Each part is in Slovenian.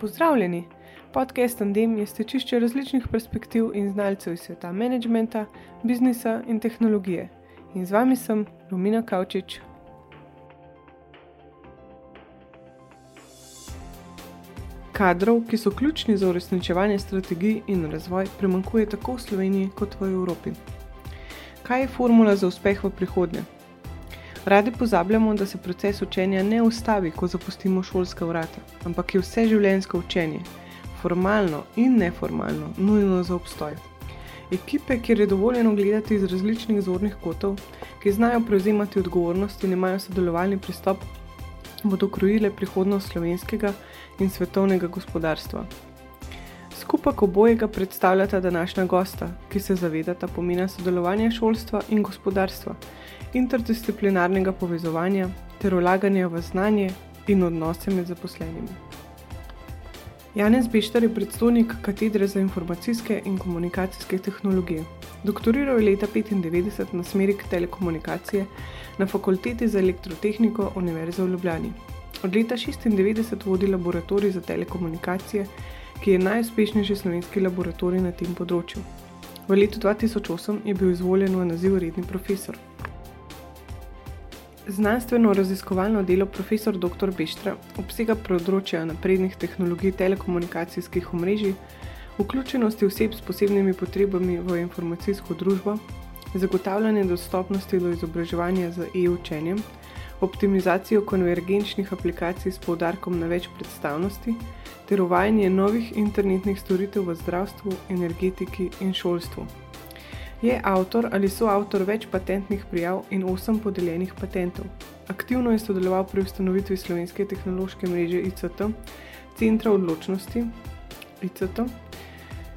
Pozdravljeni! Podcast Andem je stečišče različnih perspektiv in znalcev iz sveta menedžmenta, biznisa in tehnologije. In z vami sem Romina Kavčič. Kadrov, ki so ključni za uresničevanje strategij in razvoj, premankuje tako v Sloveniji kot v Evropi. Kaj je formula za uspeh v prihodnje? Radi pozabljamo, da se proces učenja ne ustavi, ko zapustimo šolska vrata, ampak je vse življenjsko učenje, formalno in neformalno, nujno za obstoj. Ekipe, kjer je dovoljeno gledati iz različnih zornih kotov, ki znajo prevzemati odgovornost in imajo sodelovalni pristop, bodo krojile prihodnost slovenskega in svetovnega gospodarstva. Skupek obojega predstavljata današnja gosta, ki se zavedata pomena sodelovanja šolstva in gospodarstva interdisciplinarnega povezovanja ter vlaganja v znanje in odnose med zaposlenimi. Janez Bešter je predstojnik katedre za informacijske in komunikacijske tehnologije. Doktoriral je leta 1995 na smeri telekomunikacije na Fakulteti za elektrotehniko Univerze v Ljubljani. Od leta 1996 vodi laboratorij za telekomunikacije, ki je najuspešnejši slovenski laboratorij na tem področju. V letu 2008 je bil izvoljen v naziv redni profesor. Znanstveno raziskovalno delo profesor dr. Beštra obsega področja naprednih tehnologij telekomunikacijskih omrežij, vključenosti oseb s posebnimi potrebami v informacijsko družbo, zagotavljanje dostopnosti do izobraževanja z e-učenjem, optimizacijo konvergenčnih aplikacij s poudarkom na več predstavnosti ter uvajanje novih internetnih storitev v zdravstvu, energetiki in šolstvu. Je avtor ali soavtor več patentnih prijav in osem podeljenih patentov. Aktivno je sodeloval pri ustanovitvi slovenske tehnološke mreže ICT, Centra odločnosti ICT,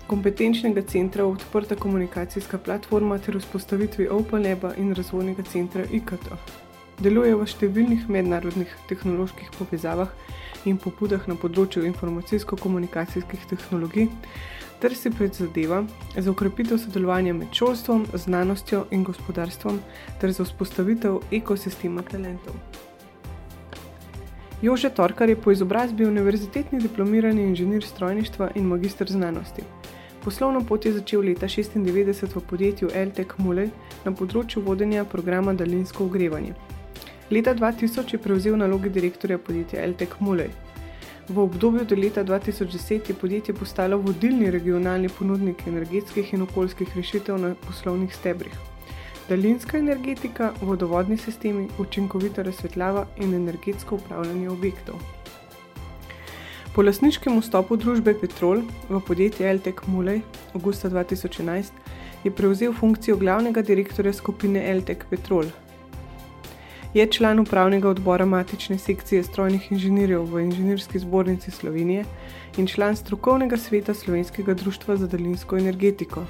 kompetenčnega centra Odprta komunikacijska platforma ter vzpostavitvi OpenLab in razvojnega centra IKT. Deluje v številnih mednarodnih tehnoloških povezavah in pobudah na področju informacijsko-komunikacijskih tehnologij ter si prizadeva za ukrepitev sodelovanja med šolstvom, znanostjo in gospodarstvom ter za vzpostavitev ekosistema talentov. Jože Torkar je po izobrazbi univerzitetni diplomirani inženir strojništva in magistr znanosti. Poslovno pot je začel leta 1996 v podjetju LTEC Mulej na področju vodenja programa Daljinsko ogrevanje. Leta 2000 je prevzel naloge direktorja podjetja LTEC Mulej. V obdobju do leta 2010 je podjetje postalo vodilni regionalni ponudnik energetskih in okoljskih rešitev na poslovnih stebrih. Daljinska energetika, vodovodni sistemi, učinkovita razsvetljava in energetsko upravljanje objektov. Po lasniškem vstopu družbe Petrol v podjetje LTEC Mulej augusta 2011 je prevzel funkcijo glavnega direktorja skupine LTEC Petrol, Je član upravnega odbora matične sekcije strojnih inženirjev v Inženirski zbornici Slovenije in član strokovnega sveta Slovenskega društva za daljinsko energetiko.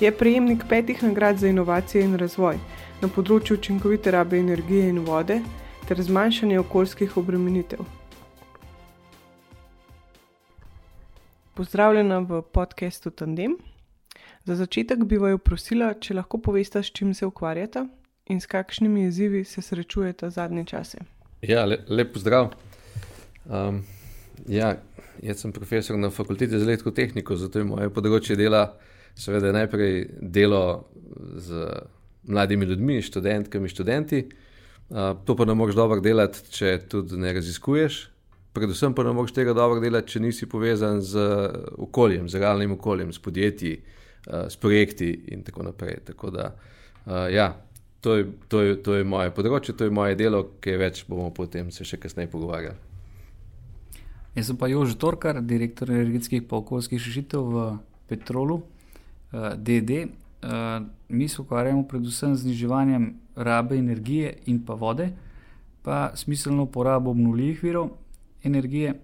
Je prejemnik petih nagrad za inovacije in razvoj na področju učinkovite rabe energije in vode ter zmanjšanje okoljskih obremenitev. Pozdravljena v podkastu Tandem. Za začetek bi vaju prosila, če lahko poveste, s čim se ukvarjate in s kakšnimi izzivi se srečujete zadnje čase? Ja, le, lep zdrav. Um, ja, jaz sem profesor na fakulteti za elektrotehniko, zato je moje področje dela, seveda, najprej delo z mladimi ljudmi, študentkami, študenti. Uh, to pa ne moreš dobro delati, če tudi ne raziskuješ. Predvsem pa ne moreš tega dobro delati, če nisi povezan z okoljem, z realnim okoljem, s podjetji, uh, s projekti in tako naprej. Tako da, uh, ja, to je, to, je, to je moje področje, to je moje delo, ki več bomo potem se še kasneje pogovarjali. Jaz sem pa Jož Torkar, direktor energetskih in okoljskih rešitev v Petrolu, uh, eh, DD. Uh, eh, mi se ukvarjamo predvsem z zniževanjem rabe energije in pa vode, pa smiselno porabo obnovljivih virov energije,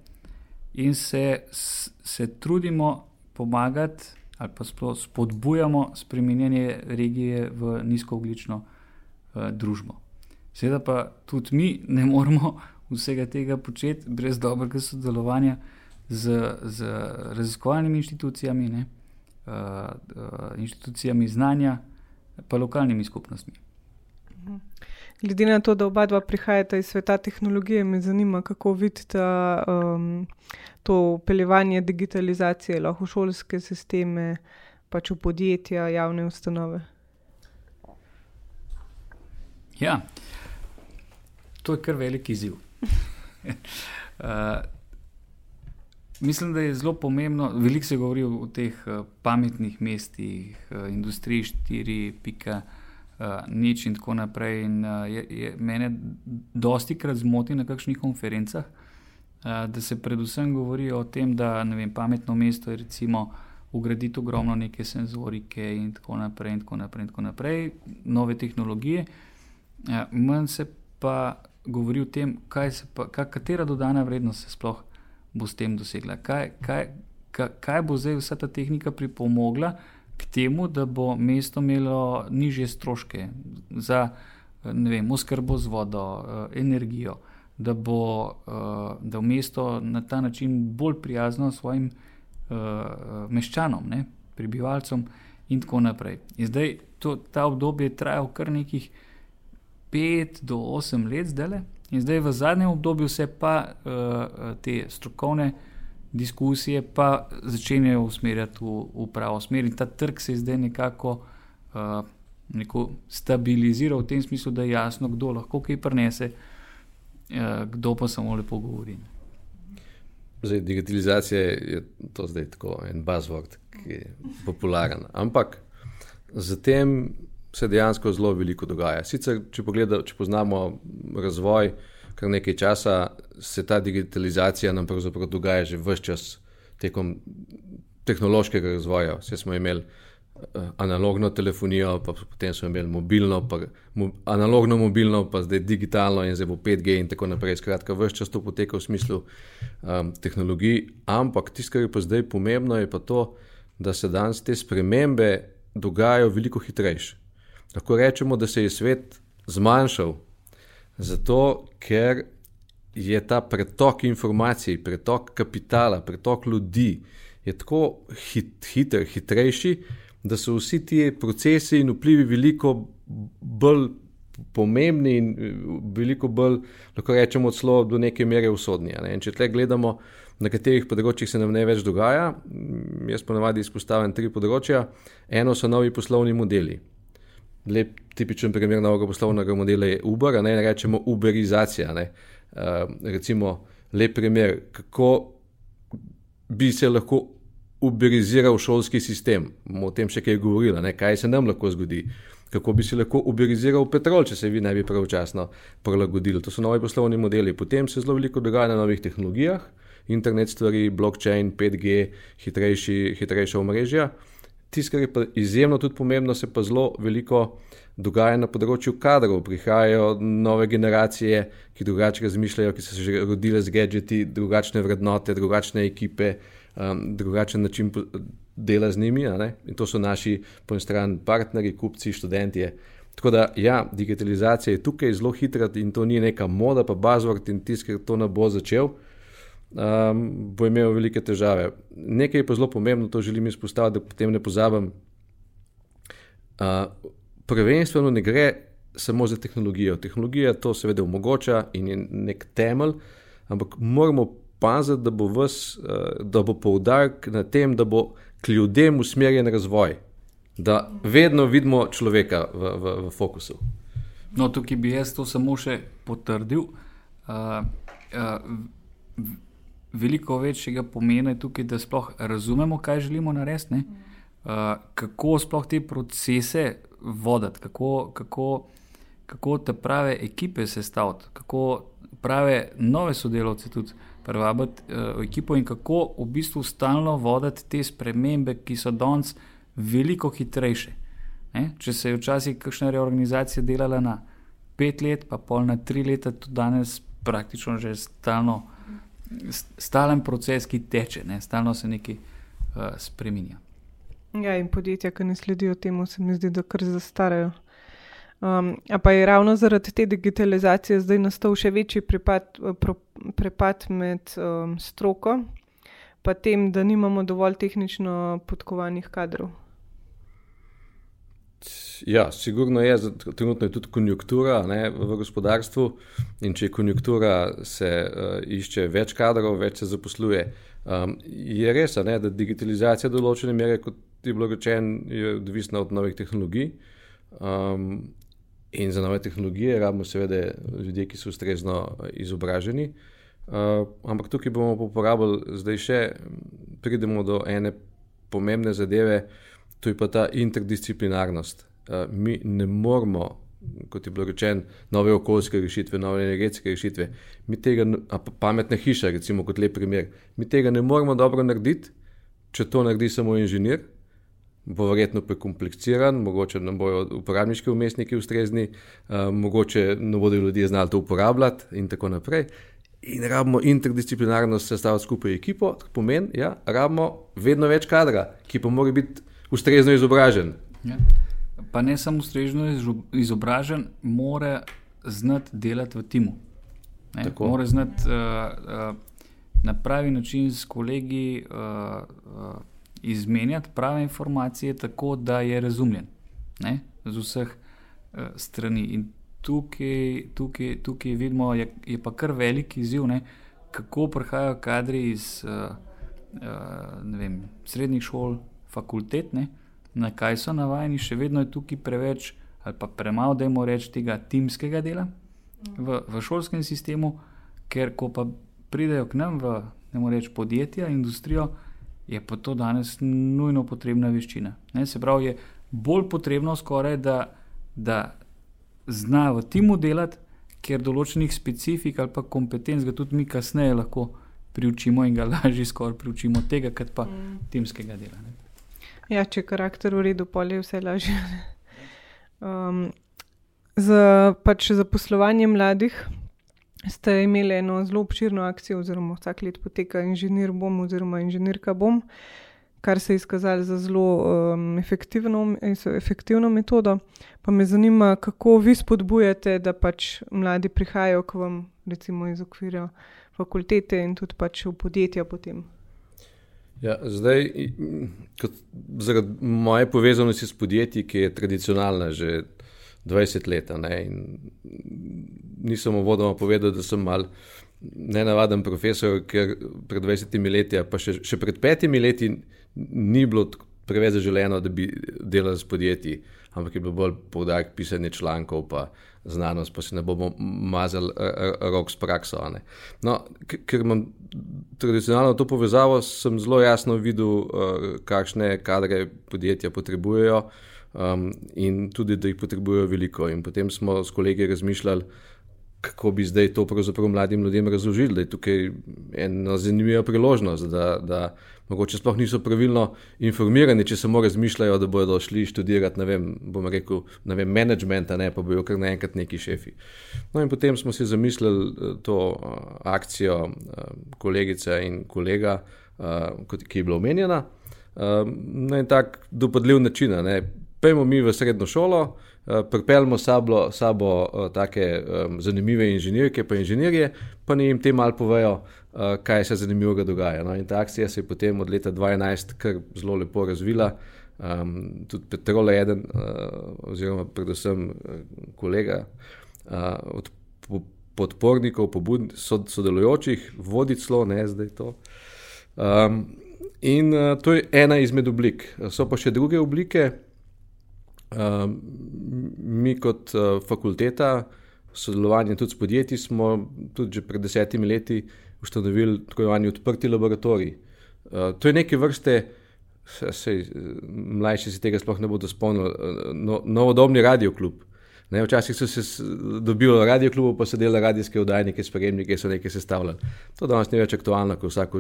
in se, se trudimo pomagati ali pa spodbujamo spremenjanje regije v nizkooglično družbo. Seveda pa tudi mi ne moremo vsega tega početi brez dobrega sodelovanja z, z raziskovalnimi inštitucijami, ne, uh, uh, inštitucijami znanja, pa lokalnimi skupnostmi. Mhm. Glede na to, da oba dva prihajata iz sveta tehnologije, me zanima, kako vidite um, to upeljevanje digitalizacije, lahko šolske sisteme, pač v podjetja, javne ustanove. Ja, to je kar velik izziv. uh, mislim, da je zelo pomembno, veliko se govori o teh uh, pametnih mestih, uh, industriji 4.0 uh, nič in tako naprej. In, uh, je, je, mene dosti krat zmoti na kakšnih konferencah, uh, da se predvsem govori o tem, da vem, pametno mesto je recimo ugraditi ogromno neke senzorike in tako naprej, in tako naprej, in tako naprej nove tehnologije. Uh, Manj se pa govori o tem, pa, kaj, katera dodana vrednost se sploh bo s tem dosegla. Kaj, kaj, kaj, kaj bo zdaj vsa ta tehnika pripomogla, k temu, da bo mesto imelo nižje stroške za vem, oskrbo z vodo, eh, energijo, da bo eh, da mesto na ta način bolj prijazno svojim eh, meščanom, ne, prebivalcem in tako naprej. In zdaj to, ta obdobje je trajalo kar nekih 5 do 8 let, zdaj, in zdaj v zadnjem obdobju se pa uh, te strokovne diskusije pa začenjajo usmerjati v, v pravo smer. In ta trg se je zdaj nekako uh, neko stabiliziral v tem smislu, da je jasno, kdo lahko kaj prenese, uh, kdo pa samo lepo govori. Zdaj, digitalizacija je to zdaj tako en buzzword, ki je popularen. Ampak zatem se dejansko zelo veliko dogaja. Sicer, če, pogleda, če poznamo razvoj, kar nekaj časa se ta digitalizacija nam pravzaprav dogaja že vse čas tekom tehnološkega razvoja. Vse smo imeli uh, analogno telefonijo, pa potem smo imeli mobilno, pa mo, analogno mobilno, pa zdaj digitalno in zdaj bo 5G in tako naprej. Skratka, vse čas to poteka v smislu um, tehnologij, ampak tisto, kar je pa zdaj pomembno, je pa to, da se danes te spremembe dogajajo veliko hitrejše. Lahko rečemo, da se je svet zmanjšal, zato ker je ta pretok informacij, pretok kapitala, pretok ljudi tako hit, hiter, hitrejši, da so vsi ti procesi in vplivi veliko bolj pomembni in veliko bolj, lahko rečemo, celo do neke mere usodni. Ne? Če tle gledamo, na katerih področjih se nam ne več dogaja, jaz ponavadi izpostavljam tri področja. Eno so novi poslovni modeli. Lep, tipičen primer novega poslovnega modela je Uber, ne rečemo Uberizacija. Ne? Uh, uh, recimo, lep primer, kako bi se lahko uberiziral šolski sistem. Bomo o tem še kaj govorili, kaj se nam lahko zgodi. Kako bi se lahko uberiziral petrol, če se vi ne bi pravočasno prilagodili. To so novi poslovni modeli. Potem se zelo veliko dogaja na novih tehnologijah, internet stvari, blockchain, 5G, hitrejši, hitrejša omrežja. Tisto, kar je pa izjemno tudi pomembno, se pa zelo veliko dogaja na področju kadrov. Prihajajo nove generacije, ki drugače razmišljajo, ki so se že rodile z gadgeti, drugačne vrednote, drugačne ekipe, um, drugačen način dela z njimi. In to so naši poenostavljeni partnerji, kupci, študenti. Tako da, ja, digitalizacija je tukaj zelo hitra in to ni neka moda, pa bazvord in tisk, ki to ne bo začel. Um, bo imel velike težave. Nekaj je pa zelo pomembno, to želim izpostaviti, da potem ne pozabim. Uh, prvenstveno ne gre samo za tehnologijo. Tehnologija to seveda omogoča in je nek temelj, ampak moramo paziti, da bo, vas, eh, da bo poudarek na tem, da bo k ljudem usmerjen razvoj, da vedno vidimo človeka v, v, v fokusu. No, tukaj bi jaz to samo še potrdil. Uh, uh, veliko večjega pomena je tukaj, da sploh razumemo, kaj želimo narediti, uh, kako sploh te procese voditi, kako, kako, kako te prave ekipe sestaviti, kako prave nove sodelavce tudi privabiti uh, v ekipo in kako v bistvu stalno voditi te spremembe, ki so danes veliko hitrejše. Ne? Če se je včasih kakšna reorganizacija delala na pet let, pa pol na tri leta, tudi danes praktično že stalno. Stalen proces, ki teče, ne? stalno se nekaj uh, spremenja. Ja, in podjetja, ki ne sledijo temu, se mi zdi, da kar zastarajo. Um, pa je ravno zaradi te digitalizacije zdaj nastal še večji prepad, pro, prepad med um, stroko in tem, da nimamo dovolj tehnično podkovanih kadrov. Ja, sigurno je, trenutno je tudi konjunktura ne, v gospodarstvu in če je konjunktura, se uh, išče več kadrov, več se zaposluje. Um, je res, ne, da digitalizacija določene mere, kot je bilo rečeno, odvisna od novih tehnologij. Um, in za nove tehnologije rabimo seveda ljudi, ki so ustrezno izobraženi. Uh, ampak tukaj bomo uporabljali, zdaj še pridemo do ene pomembne zadeve, to je pa ta interdisciplinarnost. Uh, mi ne moramo, kot je bilo rečeno, nove okoljske rešitve, nove energetske rešitve, mi tega, pametna hiša, recimo kot lep primer, mi tega ne moramo dobro narediti, če to naredi samo inženir. Bo verjetno prekompliciran, mogoče ne bodo uporabniški umestniki ustrezni, uh, mogoče ne bodo ljudje znali to uporabljati, in tako naprej. In rabimo interdisciplinarnost sestaviti skupaj ekipo, to pomeni, da ja, rabimo vedno več kadra, ki pa mora biti ustrezno izobražen. Ja. Pa ne samo ustrezno izobražen, mora znati delati v timu. Mora znati uh, uh, na pravi način s kolegi uh, uh, izmenjati prave informacije, tako da je razumljen ne? z vseh uh, strani. In tukaj, tukaj, tukaj vidimo, je, je pa kar velik izziv, ne? kako prihajajo kadri iz uh, uh, vem, srednjih šol, fakultet, ne? na kaj so navajeni, še vedno je tukaj preveč ali pa premalo, da imamo reči tega timskega dela v, v šolskem sistemu, ker ko pa pridejo k nam v reč, podjetja, industrijo, je pa to danes nujno potrebna veščina. Ne? Se pravi, je bolj potrebno skoraj, da, da zna v timu delati, ker določenih specifik ali pa kompetenc ga tudi mi kasneje lahko priučimo in ga lažje skoraj priučimo tega, kot pa mm. timskega dela. Ne. Ja, če je karakter v redu, polje vse lažje. Um, za, pač za poslovanje mladih ste imeli eno zelo obširno akcijo, oziroma vsak let poteka inženir bom oziroma inženirka bom. Kar se je izkazalo za zelo um, efektivno, efektivno metodo. Pa me zanima, kako vi spodbujate, da pač mladi prihajajo k vam, recimo iz okvira fakultete in tudi pač v podjetja potem. Ja, zdaj, kot, zaradi moje povezanosti s podjetji, ki je tradicionalna že 20 let, nisem uvodoma povedal, da sem mal nenavaden profesor, ker pred 20 leti, pa še, še pred petimi leti, ni bilo preveč zaželeno, da bi delali s podjetji, ampak je bilo bolj poudarek pisanje člankov, pa znanost, pa se ne bomo mazali rok s prakso. No, ker imam tradicionalno to povezavo, sem zelo jasno videl, uh, kakšne kadre podjetja potrebujejo. Um, in tudi, da jih potrebujejo veliko. In potem smo s kolegi razmišljali, kako bi zdaj to mladim ljudem razložili, da je tukaj ena zanimiva priložnost, da, da mogoče sploh niso pravilno informirani, če samo razmišljajo, da bodo šli študirati, ne vem, bom rekel, ne vem, management, ne pa bojo kar naenkrat neki šefi. No in potem smo si zamislili eh, to uh, akcijo uh, kolegice in kolega, ki je bila omenjena, na en tak dopadljiv način. Pejmo mi v srednjo šolo, uh, pripeljemo sabo, sabo uh, take um, zanimive inženirke, pa inženirje, pa ne jim te malo povejo, uh, kaj se zanimivega dogaja. No, in ta akcija se je potem od leta 2012 kar zelo lepo razvila. Um, tudi Petrol je eden, uh, oziroma predvsem kolega uh, od podpornikov, pobud, sod, sodelujočih, vodi celo, ne zdaj to. Um, in uh, to je ena izmed oblik. So pa še druge oblike. Um, mi, kot uh, fakulteta, sodelovanje tudi s podjetji, smo tudi pred desetimi leti ustanovili tako imenovani odprti laboratorij. Uh, to je neke vrste, sej, mlajši si tega sploh ne bodo spomnili, no, novodobni radioklub. Ne, včasih so se dobili radio klubu, pa so delali radijske oddajnike, spremnike, so nekaj sestavljali. To danes ni več aktualno, ko vsak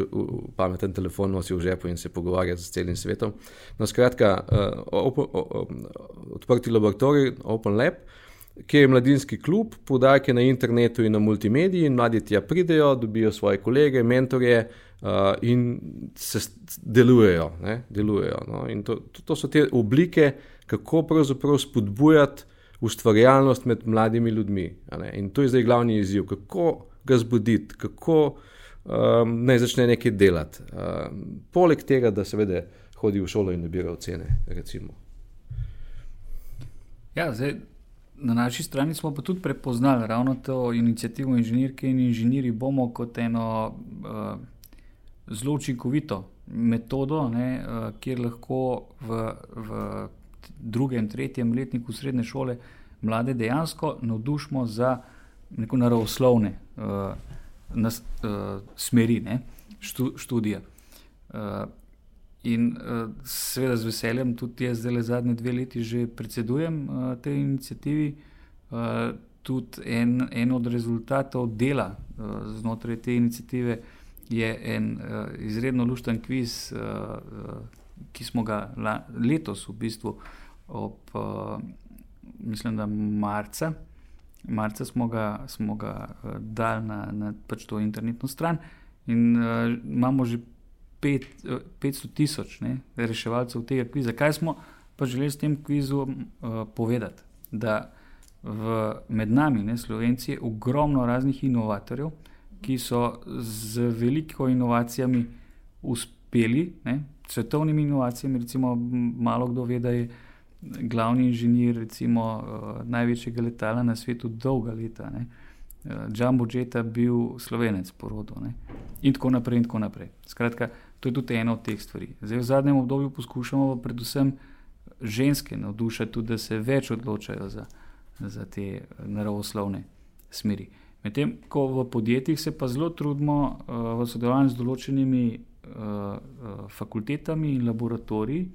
pameten telefon nosi v žepu in se pogovarja z celim svetom. No, skratka, uh, open, uh, odprti laboratorij, Open Lab, uh, ki je mladinski klub, podaljke na internetu in na multimediji, in mladi tja pridejo, dobijo svoje kolege, mentorje uh, in se delujejo. Ne, delujejo no. in to, to, to so te oblike, kako pravzaprav spodbujati ustvarjalnost med mladimi ljudmi. In to je zdaj glavni izziv, kako ga zbuditi, kako um, naj začne nekaj delati. Um, poleg tega, da seveda hodi v šolo in nabira ocene. Recimo. Ja, zdaj, na naši strani smo pa tudi prepoznali ravno to inicijativo inženirke in inženirji bomo kot eno uh, zelo učinkovito metodo, ne, uh, kjer lahko v, v drugem, tretjem letniku srednje šole mlade dejansko navdušimo za neko naravoslovne uh, nas, uh, smeri ne, štu, študija. Uh, In uh, seveda z veseljem tudi jaz zdaj le zadnje dve leti že predsedujem uh, tej inicijativi. Uh, tudi en, en od rezultatov dela uh, znotraj te inicijative je en uh, izredno lušten kviz, uh, uh, ki smo ga la, letos v bistvu ob, uh, mislim, da marca. Marca smo ga, smo ga uh, dali na, na pač to internetno stran in uh, imamo že pet, 500 tisoč reševalcev tega kviza. Kaj smo pa želeli s tem kvizom uh, povedati? Da v, med nami, ne, Slovenci, je ogromno raznih inovatorjev, ki so z veliko inovacijami uspeli, ne, svetovnimi inovacijami. Recimo, malo kdo ve, da je glavni inženir recimo, uh, največjega letala na svetu dolga leta. Ne. Džambo Džeta bil slovenec po rodu, ne? in tako naprej. In tako naprej. Skratka, To je tudi ena od teh stvari. Zdaj, v zadnjem obdobju poskušamo predvsem ženske navdušiti, da se več odločajo za, za te eh, naravoslovne smeri. Medtem ko v podjetjih se pa zelo trudimo uh, v sodelovanju z določenimi uh, uh, fakultetami in laboratoriji,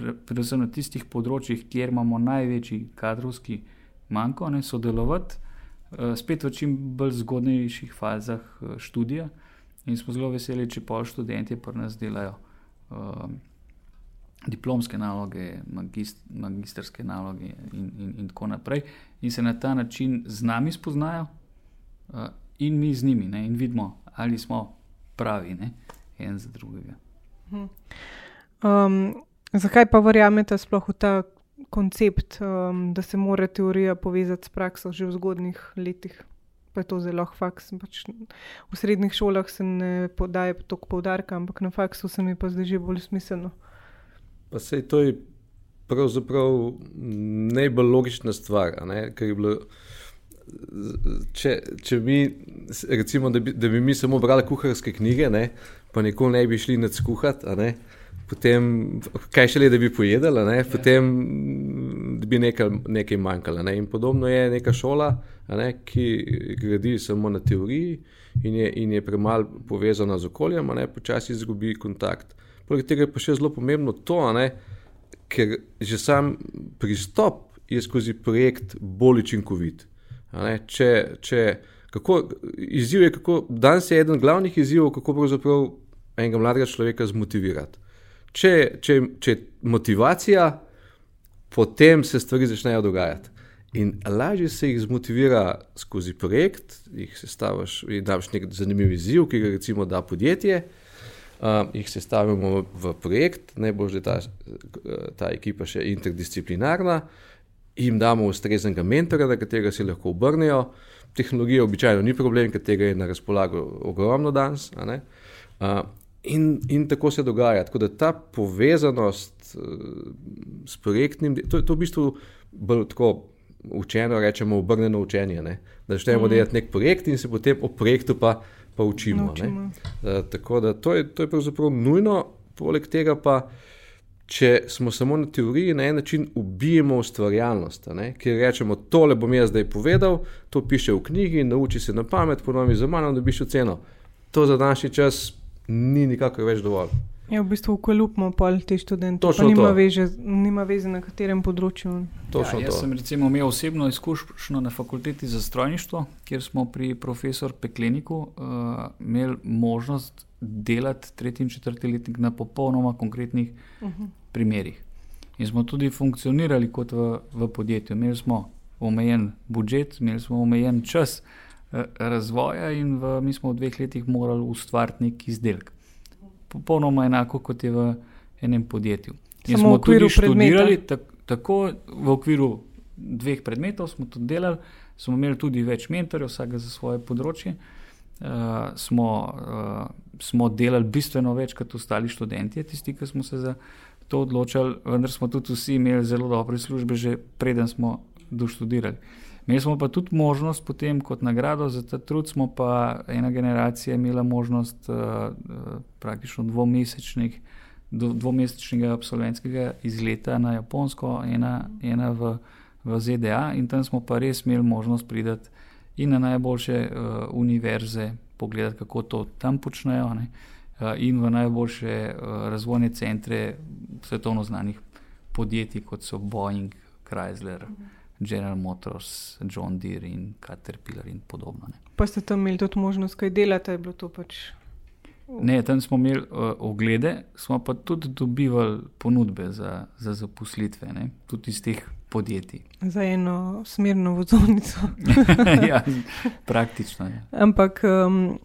pre, predvsem na tistih področjih, kjer imamo največji kadrovski manjko, ne sodelovati, uh, spet v čim bolj zgodnejših fazah uh, študija. In smo zelo veseli, če pol študenti pri nas delajo uh, diplomske naloge, magist, magistrske naloge in, in, in tako naprej, in se na ta način z nami spoznajo, uh, in mi z njimi, ne? in vidimo, ali smo pravi, ne? En za drugega. Um, zakaj pa verjamete sploh v ta koncept, um, da se mora teorija povezati s prakso že v zgodnih letih? pa je to zelo faks. Pač v srednjih šolah se ne podaja toliko poudarka, ampak na faksu se mi pa zdaj že bolj smiselno. Pa se to je pravzaprav najbolj logična stvar. Če, če mi, recimo, da bi, da bi mi samo brali kuharske knjige, ne, pa nikoli ne bi šli nad skuhati, potem, kaj še le, da bi pojedali, ne, potem bi nekaj, nekaj manjkalo. Ne. In podobno je neka šola, ne, ki gradi samo na teoriji in je, in je premalo povezana z okoljem, ne, počasi izgubi kontakt. Poleg tega je pa še zelo pomembno to, ne, ker že sam pristop je skozi projekt bolj učinkovit. Če, če, kako, izziv je, kako, danes je eden glavnih izzivov, kako pravzaprav enega mladega človeka zmotivirati. Če, če, če je motivacija, potem se stvari začnejo dogajati. In lažje se jih zmotivira skozi projekt, jih sestaviš, daš nek zanimiv izziv, ki ga recimo da podjetje, uh, jih sestavimo v projekt, najbolj je ta, ta ekipa še interdisciplinarna, jim damo ustreznega mentora, na katerega se lahko obrnejo. Tehnologija običajno ni problem, ker tega je na razpolago ogromno danes. Uh, in, in tako se dogaja. Tako da ta povezanost uh, s projektnim, to, to v bistvu bolj tako učeno, rečemo, obrnjeno učenje. Ne? Da začnemo mm. delati nek projekt in se potem o projektu pa, pa učimo. učimo. Uh, tako da to je, to je pravzaprav nujno, poleg tega pa. Če smo samo na teoriji, na en način ubijemo ustvarjalnost, ker rečemo, tole bom jaz zdaj povedal, to piše v knjigi, nauči se na pamet, ponovi za mano, da biš oceno. To za današnji čas ni nikakor več dovolj. Je ja, v bistvu ukolupmo pol te študente. To nima, veže, nima veze na katerem področju. Ja, jaz to. sem recimo imel osebno izkušnjo na fakulteti za strojništvo, kjer smo pri profesor Pekleniku uh, imeli možnost delati tretji in četrti letnik na popolnoma konkretnih uh mhm. -huh. Primerih. In smo tudi funkcionirali kot v, v podjetju. Imeli smo omejen budžet, imeli smo omejen čas uh, razvoja in v, mi smo v dveh letih morali ustvariti nek izdelek popolnoma enako kot je v enem podjetju. In Samo smo tudi študirali tak, tako v okviru dveh predmetov, smo tudi delali, smo imeli tudi več mentorjev, vsak za svoje področje. Uh, smo, uh, smo delali bistveno več kot ostali študenti, tisti, ki smo se za to odločili, vendar smo tudi vsi imeli zelo dobre službe, že preden smo doštudirali. Imeli smo pa tudi možnost, potem kot nagrado za ta trud, smo pa ena generacija imela možnost uh, praktično dvomesečnih, dvomesečnega absolventskega izleta na Japonsko, ena, ena v, v ZDA, in tam smo pa res imeli možnost priti in na najboljše uh, univerze, pogledati, kako to tam počnejo, ne, in v najboljše uh, razvojne centre svetovno znanih podjetij, kot so Boeing, Chrysler. Mhm. General Motors, John Deere in Caterpillar in podobno. Ne. Pa ste tam imeli tudi možnost, kaj delate, je bilo to pač. Ne, tam smo imeli uh, oglede, smo pa tudi dobivali ponudbe za, za zaposlitve, ne, tudi iz teh podjetij. Za eno smerno vozovnico. ja, praktično. Je. Ampak, um,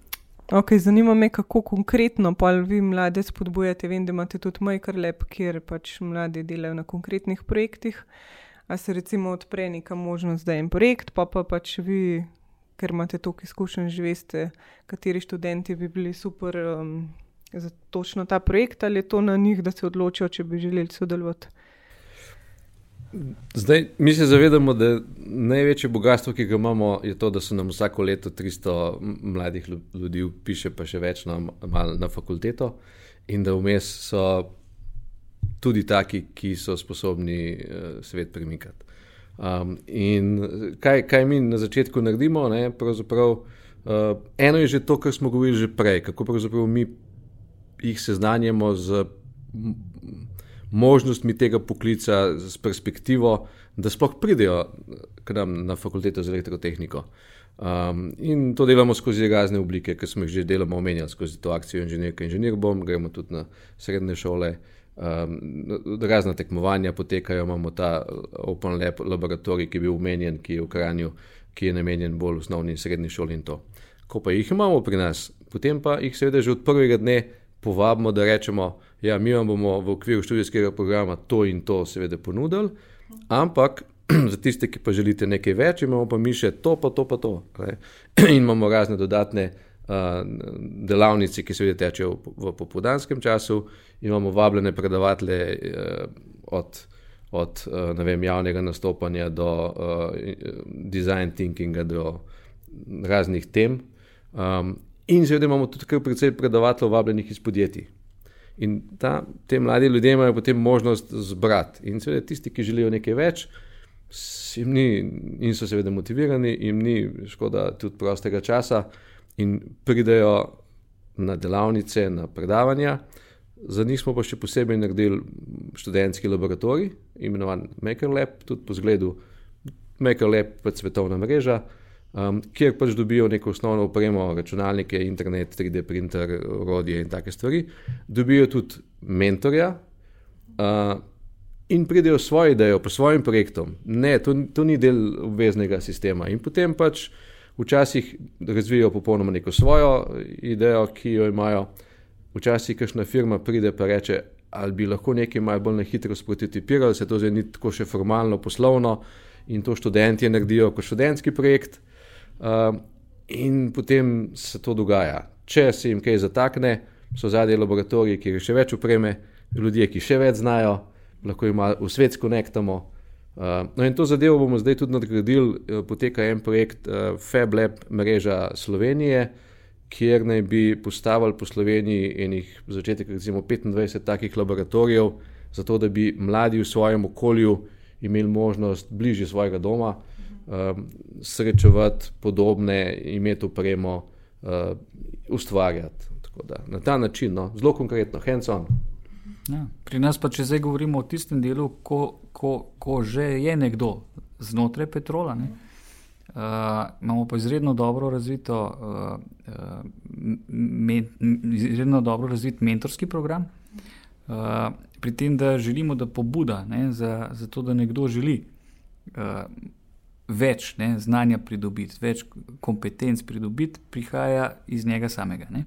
okay, zanima me, kako konkretno pa vi mlade spodbujate. Vem, da imate tudi majkar lep, kjer pač mladi delajo na konkretnih projektih. A se recimo odpre neka možnost, da je en projekt, pa pa pač vi, ker imate toliko izkušenj, že veste, kateri študenti bi bili super um, za točno ta projekt, ali je to na njih, da se odločijo, če bi želeli sodelovati. Zdaj, mi se zavedamo, da največje bogatstvo, ki ga imamo, je to, da se nam vsako leto 300 mladih ljudi piše, pa še več na, na fakulteto, in da vmes so tudi taki, ki so sposobni uh, svet premikati. Um, in kaj, kaj mi na začetku naredimo? Ne, uh, eno je že to, kar smo govorili že prej, kako pravzaprav mi jih seznanjamo z možnostmi tega poklica, z perspektivo, da sploh pridejo k nam na fakulteto za elektrotehniko. Um, in to delamo skozi razne oblike, ki smo jih že deloma omenjali, skozi to akcijo inženirka in inženir bom, gremo tudi na srednje šole. Um, razna tekmovanja potekajo, imamo ta Open Lab laboratorij, ki je bil umenjen, ki je v Kranju, ki je namenjen bolj osnovni in srednji šoli in to. Ko pa jih imamo pri nas, potem pa jih seveda že od prvega dne povabimo, da rečemo, ja, mi vam bomo v okviru študijskega programa to in to seveda ponudili, ampak za tiste, ki pa želite nekaj več, imamo pa mi še to, pa to, pa to. Ne? In imamo razne dodatne delavnice, ki seveda tečejo v popoldanskem času, imamo vabljene predavatelje eh, od, od eh, vem, javnega nastopanja do uh, design thinkinga, do raznih tem. Um, in seveda imamo tudi kar precej predavateljev, vabljenih iz podjetij. In ta, te mladi ljudje imajo potem možnost zbrati. In seveda tisti, ki želijo nekaj več, ni, in so seveda motivirani, jim ni škoda tudi prostega časa in pridejo na delavnice, na predavanja. Za njih smo pa še posebej naredili študentski laboratorij, imenovan MakerLab, tudi po zgledu MakerLab, pač svetovna mreža, um, kjer pač dobijo neko osnovno opremo, računalnike, internet, 3D printer, orodje in take stvari. Dobijo tudi mentorja uh, in pridejo svojo idejo, po svojim projektom. Ne, to, to ni del obveznega sistema. In potem pač včasih razvijajo popolnoma neko svojo idejo, ki jo imajo, včasih kakšna firma pride in reče, ali bi lahko nekaj malo bolj na hitro sprototipirali, se to zdaj ni tako še formalno, poslovno in to študenti naredijo kot študentski projekt. Uh, in potem se to dogaja. Če se jim kaj zatakne, so zadnji laboratoriji, ki jih še več upreme, ljudje, ki še več znajo, lahko jim v svet skonektamo. Uh, no, in to zadevo bomo zdaj tudi nadgradili. Uh, poteka en projekt uh, FabLab mreža Slovenije, kjer naj bi postavili po Sloveniji enih začetek, recimo 25 takih laboratorijev, zato da bi mladi v svojem okolju imeli možnost bližje svojega doma um, srečevati podobne, imeti upremo, uh, ustvarjati. Da, na ta način, no, zelo konkretno, hands-on. Ja, pri nas pa, če zdaj govorimo o tistem delu, ko ko, ko že je nekdo znotraj petrola. Ne? Uh, imamo pa izredno dobro razvito, uh, men, izredno dobro razvit mentorski program, uh, pri tem, da želimo, da pobuda ne, za, za to, da nekdo želi uh, več ne, znanja pridobiti, več kompetenc pridobiti, prihaja iz njega samega. Ne.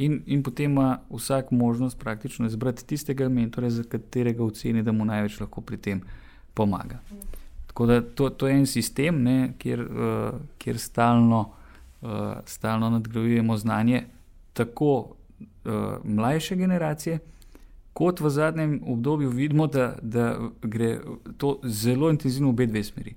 In, in potem ima vsak možnost praktično izbrati tistega mentora, za katerega oceni, da mu največ lahko pri tem pomaga. Tako da to, to je en sistem, ne, kjer, uh, kjer stalno, uh, stalno nadgrajujemo znanje tako uh, mlajše generacije, kot v zadnjem obdobju vidimo, da, da gre to zelo intenzivno v obe dve smeri.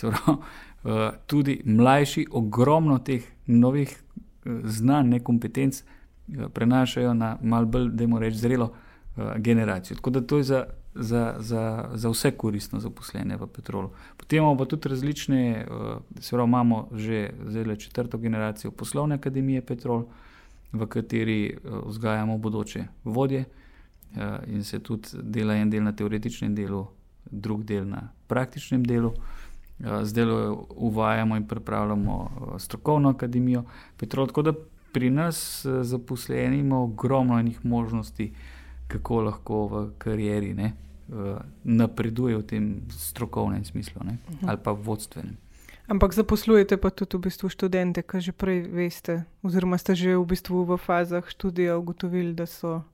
Pravi, uh, tudi mlajši, ogromno teh novih uh, znanj, nekompetenc uh, prenašajo na malce bolj, da moramo reči, zrelo uh, generacijo. Tako da to je za, za, za, za vse koristno zaposlene v petrolu. Potem imamo pa tudi različne, uh, se pravi, imamo že zelo četrto generacijo poslovne akademije Petrol, v kateri uh, vzgajamo bodoče vodje. In se tudi dela en del na teoretičnem delu, drug del na praktičnem delu. Zdaj uvajamo in pripravljamo strokovno akademijo Petrol. Tako da pri nas zaposleni imamo ogromno enih možnosti, kako lahko v karieri ne, napreduje v tem strokovnem smislu ne, mhm. ali pa vodstvenem. Ampak zaposlujete pa tudi v bistvu študente, ki že prej veste, oziroma ste že v bistvu v fazah študija ugotovili, da so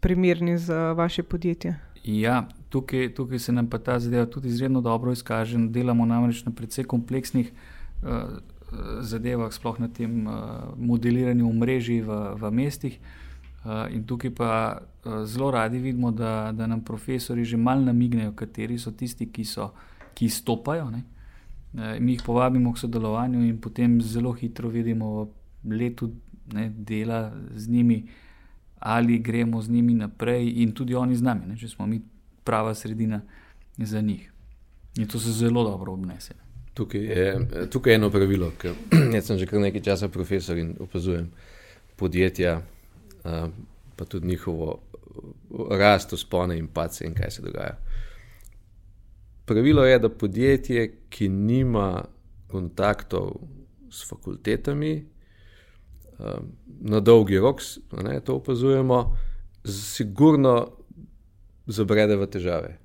primerni za vaše podjetje. Ja, tukaj, tukaj se nam pa ta zadeva tudi izredno dobro izkaže. Delamo namreč na precej kompleksnih uh, zadevah, sploh na tem uh, modeliranju mreži v, v mestih. Uh, in tukaj pa uh, zelo radi vidimo, da, da nam profesori že malo namignejo, kateri so tisti, ki, so, ki stopajo. Ne? Mi jih povabimo k sodelovanju, in potem zelo hitro vidimo v letu ne, dela z njimi, uh, ali gremo z njimi naprej in tudi oni z nami, ne, če smo mi prava sredina za njih. In to se zelo dobro obnese. Tukaj je, tukaj je eno pravilo, ker sem že kar nekaj časa profesor in opazujem podjetja, pa tudi njihovo rast, spone in pace in kaj se dogaja. Pravilo je, da podjetje, ki nima kontaktov s fakultetami, na dolgi rok, ne, to opazujemo, sigurno zabrede v težave.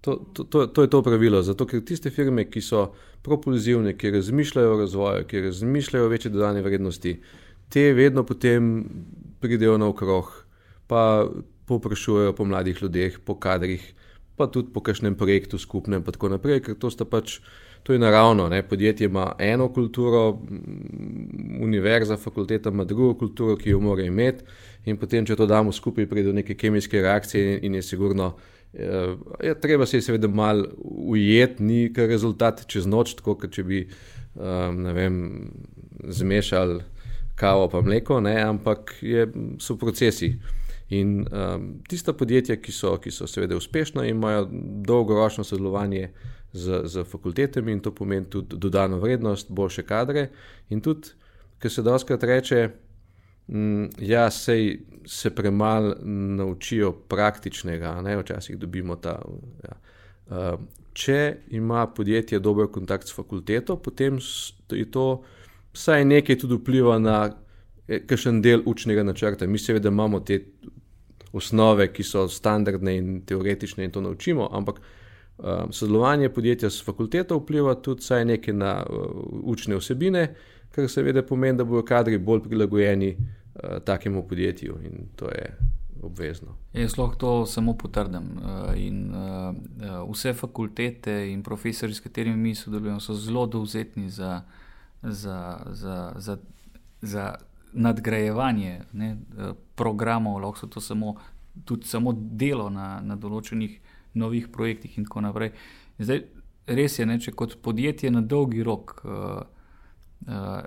To, to, to, to je to pravilo. Zato, ker tiste firme, ki so propulzivne, ki razmišljajo o razvoju, ki razmišljajo o večji dodani vrednosti, te vedno potem pridejo na okrog, pa poprašujejo po mladih ljudeh, po kadrih, pa tudi po kakšnem projektu skupnem, in tako naprej, ker to sta pač. To je naravno, ne? podjetje ima eno kulturo, univerza, fakulteta ima drugo kulturo, ki jo mora imeti, in potem, če to damo skupaj, pride do neke kemijske reakcije, in je sigurno, eh, ja, treba se je seveda malo ujeti, ni kar rezultat čez noč, tako kot če bi um, vem, zmešali kavo pa mleko, ne? ampak je, so procesi. In um, tista podjetja, ki so, ki so seveda uspešna in imajo dolgoročno sodelovanje z, z fakultetami in to pomeni tudi dodano vrednost, boljše kadre. In tudi, ker se doskrat reče, da mm, ja, se premalo naučijo praktičnega, ne včasih dobimo ta. Ja. Uh, če ima podjetje dober kontakt s fakulteto, potem je to vsaj nekaj tudi vpliva na eh, kakšen del učnega načrta. Mi seveda imamo te osnove, ki so standardne in teoretične in to naučimo, ampak sodelovanje podjetja s fakulteto vpliva tudi nekaj na uh, učne vsebine, kar seveda pomeni, da bodo kadri bolj prilagojeni uh, takemu podjetju in to je obvezno. Jaz lahko to samo potrdim. Uh, in, uh, vse fakultete in profesori, s katerimi mi sodelujemo, so zelo dovzetni za, za, za, za, za nadgrajevanje ne, programov, lahko so to samo, samo delo na, na določenih novih projektih in tako naprej. In zdaj, res je, ne, če kot podjetje na dolgi rok uh, uh,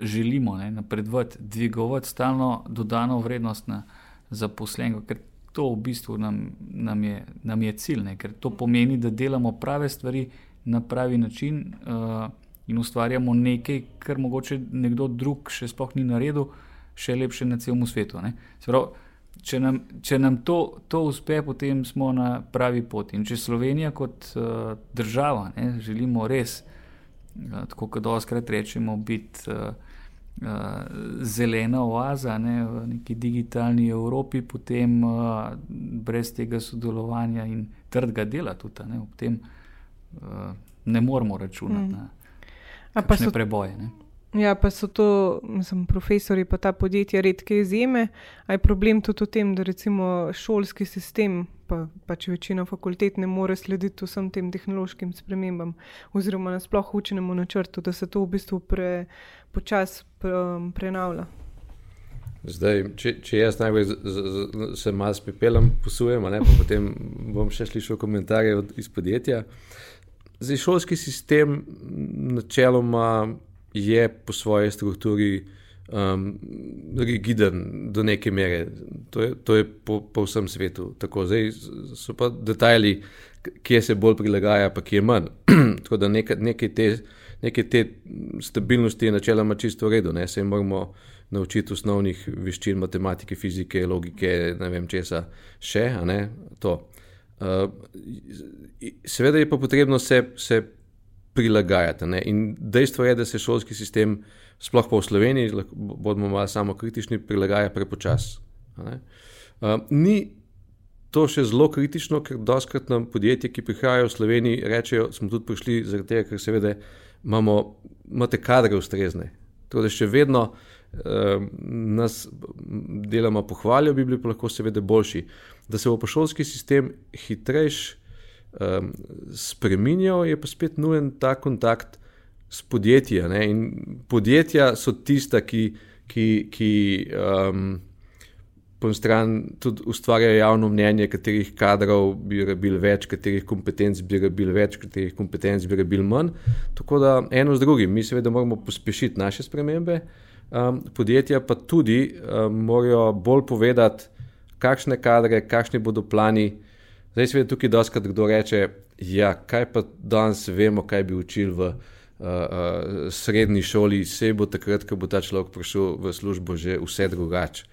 želimo ne, napredovati, dvigovati stalno dodano vrednost na zaposlenega, ker to v bistvu nam, nam, je, nam je cilj, ne, ker to pomeni, da delamo prave stvari na pravi način. Uh, In ustvarjamo nekaj, kar mogoče nekdo drug še sploh ni naredil, še lepše na celem svetu. Pravi, če nam, če nam to, to uspe, potem smo na pravi poti. In če Slovenija kot uh, država ne, želimo res, uh, tako kot oskrat rečemo, biti uh, uh, zelena oaza ne, v neki digitalni Evropi, potem uh, brez tega sodelovanja in trdega dela tudi ne, ob tem uh, ne moramo računati mm. na preboje. Ne. Ja, pa so to, mislim, profesori, pa ta podjetja redke izjeme. A je problem tudi v tem, da recimo šolski sistem, pa pač večina fakultet ne more slediti vsem tem tehnološkim spremembam, oziroma nasploh učenemu načrtu, da se to v bistvu pre, počasi pre, prenavlja. Zdaj, če, če jaz najbolj z, z, z, se malo s pepelom posujem, ne, pa potem bom še slišal komentarje od, iz podjetja. Zdaj, šolski sistem načeloma je po svoji strukturi um, rigiden do neke mere. To je, to je po, po vsem svetu. Tako, zdaj so pa detajli, kje se bolj prilagaja, pa kje manj. Tako da nekaj, nekaj, te, nekaj te stabilnosti je načeloma čisto v redu. Ne, naučiti osnovnih veščin matematike, fizike, logike, ne vem česa še. Uh, seveda je pa potrebno se, se prilagajati. Ne? In dejstvo je, da se šolski sistem, sploh pa v Sloveniji, bomo malo samo kritični, prilagaja prepočasno. Uh, ni to še zelo kritično, ker doskrat nam podjetja, ki prihajajo v Sloveniji, rečejo, da smo tudi prišli zaradi tega, ker seveda imamo, imate kadre ustrezne. Torej, še vedno uh, nas deloma pohvalijo, bi bili pa lahko seveda boljši. Da se bo pa šolski sistem hitrejš um, spremenjal, je pa spet nujen ta kontakt s podjetji. In podjetja so tista, ki, ki, ki um, po eni strani tudi ustvarjajo javno mnenje, katerih kadrov bi rabili več, katerih kompetenc bi rabili več, katerih kompetenc bi rabili manj. Tako da eno z drugim, mi seveda moramo pospešiti naše spremembe um, podjetja pa tudi um, morajo bolj povedati, kakšne kadre, kakšni bodo plani. Zdaj se vidi tukaj, da se kdo reče, ja, kaj pa danes vemo, kaj bi učili v uh, uh, srednji šoli, se bo takrat, ko bo ta človek prišel v službo, že vse drugače.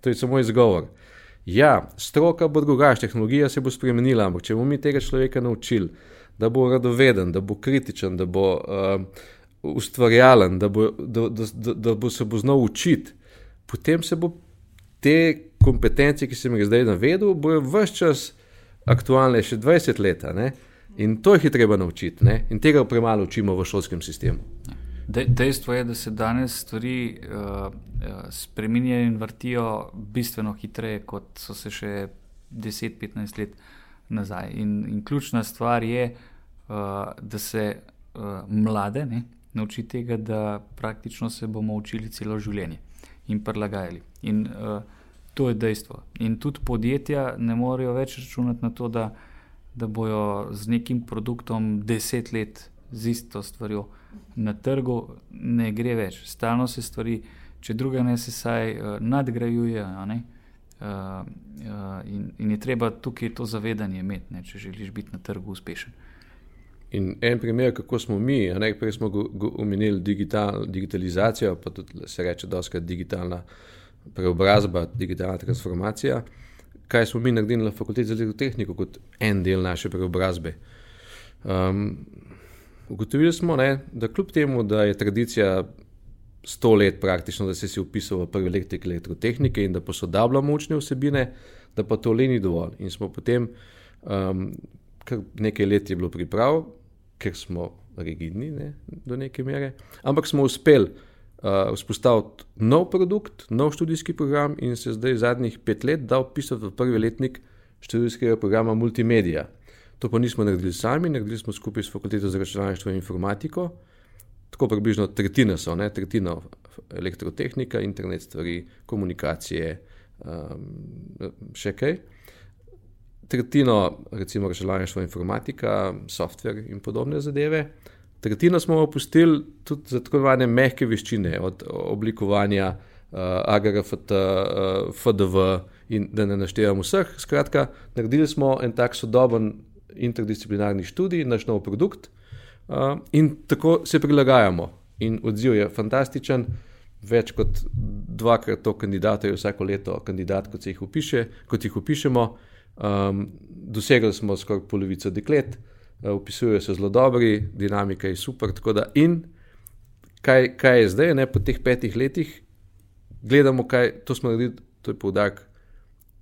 To je samo izgovor. Ja, stroka bo drugačna, tehnologija se bo spremenila, ampak če bomo mi tega človeka naučili, da bo radoveden, da bo kritičen, da bo. Uh, ustvarjalen, da, bo, da, da, da, da bo se bo znal učiti, potem se bo te kompetence, ki sem jih zdaj navedel, bojo vse čas aktualne, še 20 let. In to jih je treba naučiti, ne? in tega premalo učimo v šolskem sistemu. De, dejstvo je, da se danes stvari uh, spremenjajo in vrtijo bistveno hitreje, kot so se še 10-15 let nazaj. In, in ključna stvar je, uh, da se uh, mlade, ne, nauči tega, da praktično se bomo učili celo življenje in prilagajali. In uh, to je dejstvo. In tudi podjetja ne morejo več računati na to, da, da bojo z nekim produktom deset let z isto stvarjo na trgu, ne gre več. Stalno se stvari, če druga ne se saj uh, nadgrajuje. Uh, uh, in, in je treba tukaj to zavedanje imeti, ne, če želiš biti na trgu uspešen. In en primer, kako smo mi, najprej smo omenili digital, digitalizacijo, pa tudi se reče, da je digitalna preobrazba, digitalna transformacija. Kaj smo mi naredili na fakulteti za elektrotehniko kot en del naše preobrazbe? Um, ugotovili smo, ne, da kljub temu, da je tradicija sto let praktično, da se je upisal v prvi elektrik elektrotehnike in da posodabljamo učne vsebine, da pa to le ni dovolj. In smo potem um, kar nekaj let je bilo priprav, ker smo rigidni ne, do neke mere, ampak smo uspeli uh, vzpostaviti nov produkt, nov študijski program in se zdaj zadnjih pet let dal pisati v prvi letnik študijskega programa Multimedia. To pa nismo naredili sami, naredili smo skupaj s fakulteto za računalništvo in informatiko. Tako približno tretjina so, ne, tretjina elektrotehnika, internet stvari, komunikacije, um, še kaj tretjino, recimo računalništvo, informatika, software in podobne zadeve. Tretjino smo opustili tudi za tako imenovane mehke veščine, od oblikovanja uh, AGRFT, uh, FDV in da ne naštevam vseh. Skratka, naredili smo en tak sodoben interdisciplinarni študij, naš nov produkt uh, in tako se prilagajamo. In odziv je fantastičen. Več kot dvakrat to kandidatov je vsako leto kandidat, kot, jih, upiše, kot jih upišemo. Um, dosegli smo skoraj polovico deklet, uh, opisujejo se zelo dobri, dinamika je super. Da, in kaj, kaj je zdaj, ne, po teh petih letih, gledamo, kaj to smo naredili, to je poudarek,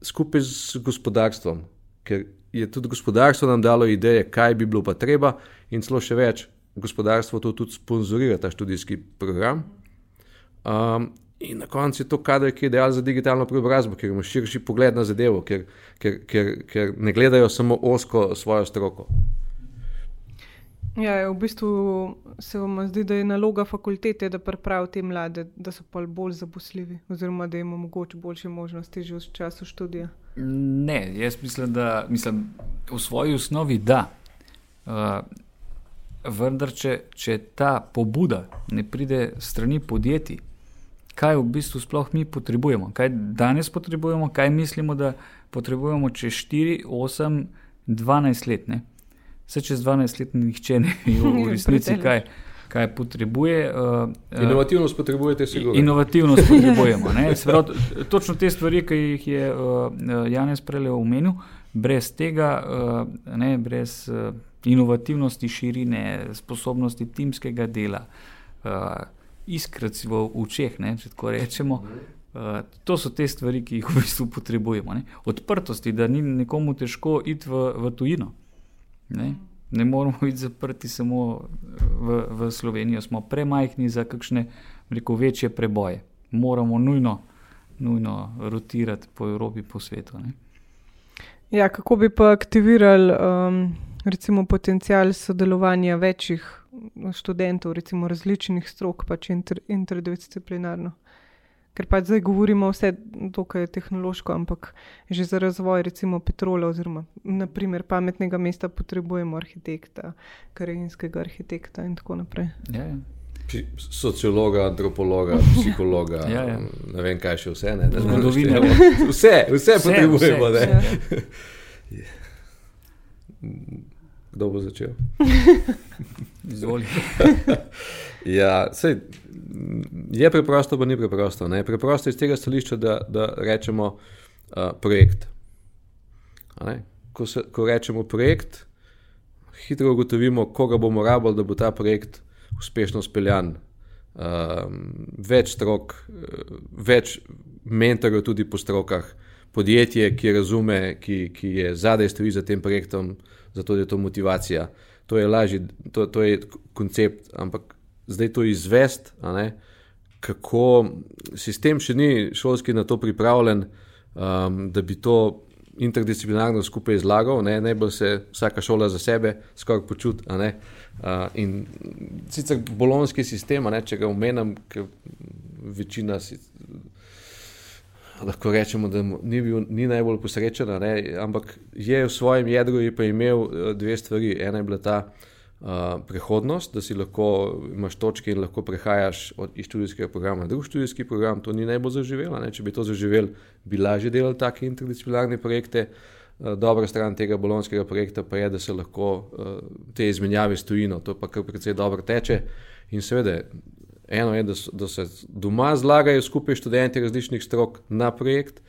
skupaj z gospodarstvom, ker je tudi gospodarstvo nam dalo ideje, kaj bi bilo pa treba, in celo še več, gospodarstvo to tudi sponzorira, ta študijski program. Um, In na koncu je to kader, ki je idealen za digitalno preobrazbo, ker ima širši pogled na zadevo, ker, ker, ker, ker ne gledajo samo osko svojo stroko. Ja, v bistvu se vam zdi, da je naloga fakultete, da pripravi te mlade, da so pa bolj zaposljivi, oziroma da jim omogoča boljše možnosti že v času študija. Ne, jaz mislim, da mislim, v svoji osnovi da. Uh, vendar, če, če ta pobuda ne pride strani podjetij, kaj v bistvu sploh mi potrebujemo, kaj danes potrebujemo, kaj mislimo, da potrebujemo čez 4, 8, 12 let. Ne? Vse čez 12 let nihče ne ve v resnici, kaj, kaj potrebuje. Uh, inovativnost potrebujete, sigurno. Inovativnost potrebujemo. Prav, točno te stvari, ki jih je uh, Janez prej omenil, brez tega, uh, ne, brez uh, inovativnosti, širine, sposobnosti timskega dela, uh, iskrc v učeh, ne, če tako rečemo. Uh, to so te stvari, ki jih v bistvu potrebujemo. Ne. Odprtosti, da ni nekomu težko iti v, v tujino. Ne? ne moramo biti zaprti samo v, v Slovenijo, smo premajhni za kakšne rekel, večje preboje. Moramo nujno, nujno rotirati po Evropi, po svetu. Ja, kako bi pa aktivirali um, recimo, potencial sodelovanja večjih študentov, recimo različnih strok, pač inter, interdisciplinarno? Ker pač zdaj govorimo vse dokaj tehnološko, ampak že za razvoj, recimo petrola, oziroma naprimer, pametnega mesta, potrebujemo arhitekta, karinskega arhitekta in tako naprej. Ja, ja. Sociologa, antropologa, psihologa, ja, ja. ne vem, kaj še vse. Zgodovina. Vse, vse, vse potrebujemo. Vse, vse. Kdo bo začel? Izvoli. ja, sej, je preprosto, pa ni preprosto. Ne? Preprosto iz tega stališča, da, da rečemo uh, projekt. Ko, se, ko rečemo projekt, hitro ugotovimo, koga bomo rabili, da bo ta projekt uspešno speljan. Um, več strok, več mentorjev tudi po strokah, podjetje, ki razume, ki, ki je zadaj stoji za tem projektom, zato je to motivacija. To je lažje, to, to je koncept, ampak zdaj to izvest, kako sistem še ni šolski na to pripravljen, um, da bi to interdisciplinarno skupaj izlagal, ne? najbolj se vsaka šola za sebe skoraj počuti. Uh, in sicer bolonski sistem, ne, če ga omenjam, ker večina si, lahko rečemo, da ni, bil, ni najbolj posrečen, ampak je v svojem jedru pa imel uh, dve stvari. Ena je bila ta, uh, prihodnost, da si lahko imaš točke in lahko prehajaš od, iz študijskega programa na drug študijski program. To ni najbolj zaživelo. Če bi to zaživeli, bi lažje delali take interdisciplinarne projekte. Dobra stran tega bolonskega projekta pa je, da se lahko te izmenjave stojino, to pa kar precej dobro teče. In seveda, eno je, da, so, da se doma zlagajo skupaj študenti različnih strok na projekt,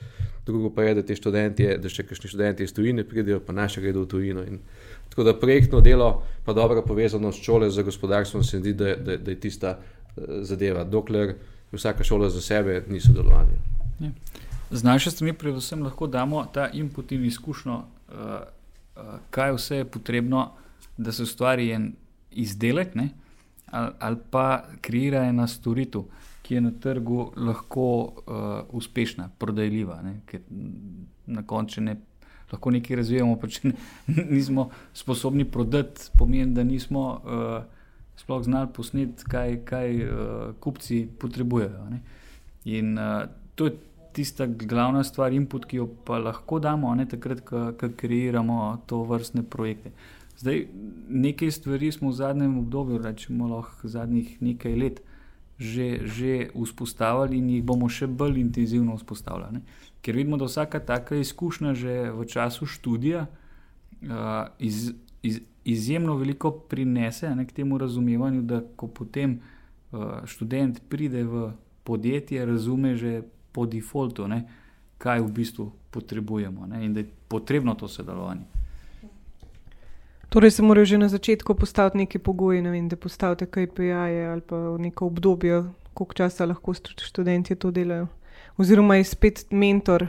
drugo pa je, da te študenti, da še kakšni študenti iz tujine pridejo, pa naše gredo v tujino. In Tako da projektno delo, pa dobro povezano s šole za gospodarstvo, se zdi, da, da, da je tista uh, zadeva. Dokler vsaka šola za sebe ni sodelovanje. Ja. Z naše strani, predvsem, lahko damo ta input in izkušnjo, uh, uh, kaj vse je potrebno, da se ustvari en izdelek ali, ali pa kreira ena storitev, ki je na trgu lahko uh, uspešna, prodajljiva. Ne? Ker na koncu ne lahko nekaj razvijamo, pa če nismo sposobni prodati, pomeni, da nismo uh, sploh znali posneti, kaj, kaj uh, kupci potrebujejo. Ne? In uh, to je tista glavna stvar, input, ki jo pa lahko damo, ne takrat, ko kreiramo to vrstne projekte. Zdaj, nekaj stvari smo v zadnjem obdobju, rečemo lahko zadnjih nekaj let, že, že vzpostavili in jih bomo še bolj intenzivno vzpostavljali. Ker vidimo, da vsaka taka izkušnja že v času študija uh, iz, iz, izjemno veliko prinese ne, k temu razumevanju, da ko potem uh, študent pride v podjetje, razume že po defaultu, ne, kaj v bistvu potrebujemo ne, in da je potrebno to sodelovanje. Torej, se morajo že na začetku postaviti neki pogoji, ne vem, da postavite KPI-je ali pa neko obdobje, koliko časa lahko študenti to delajo oziroma je spet mentor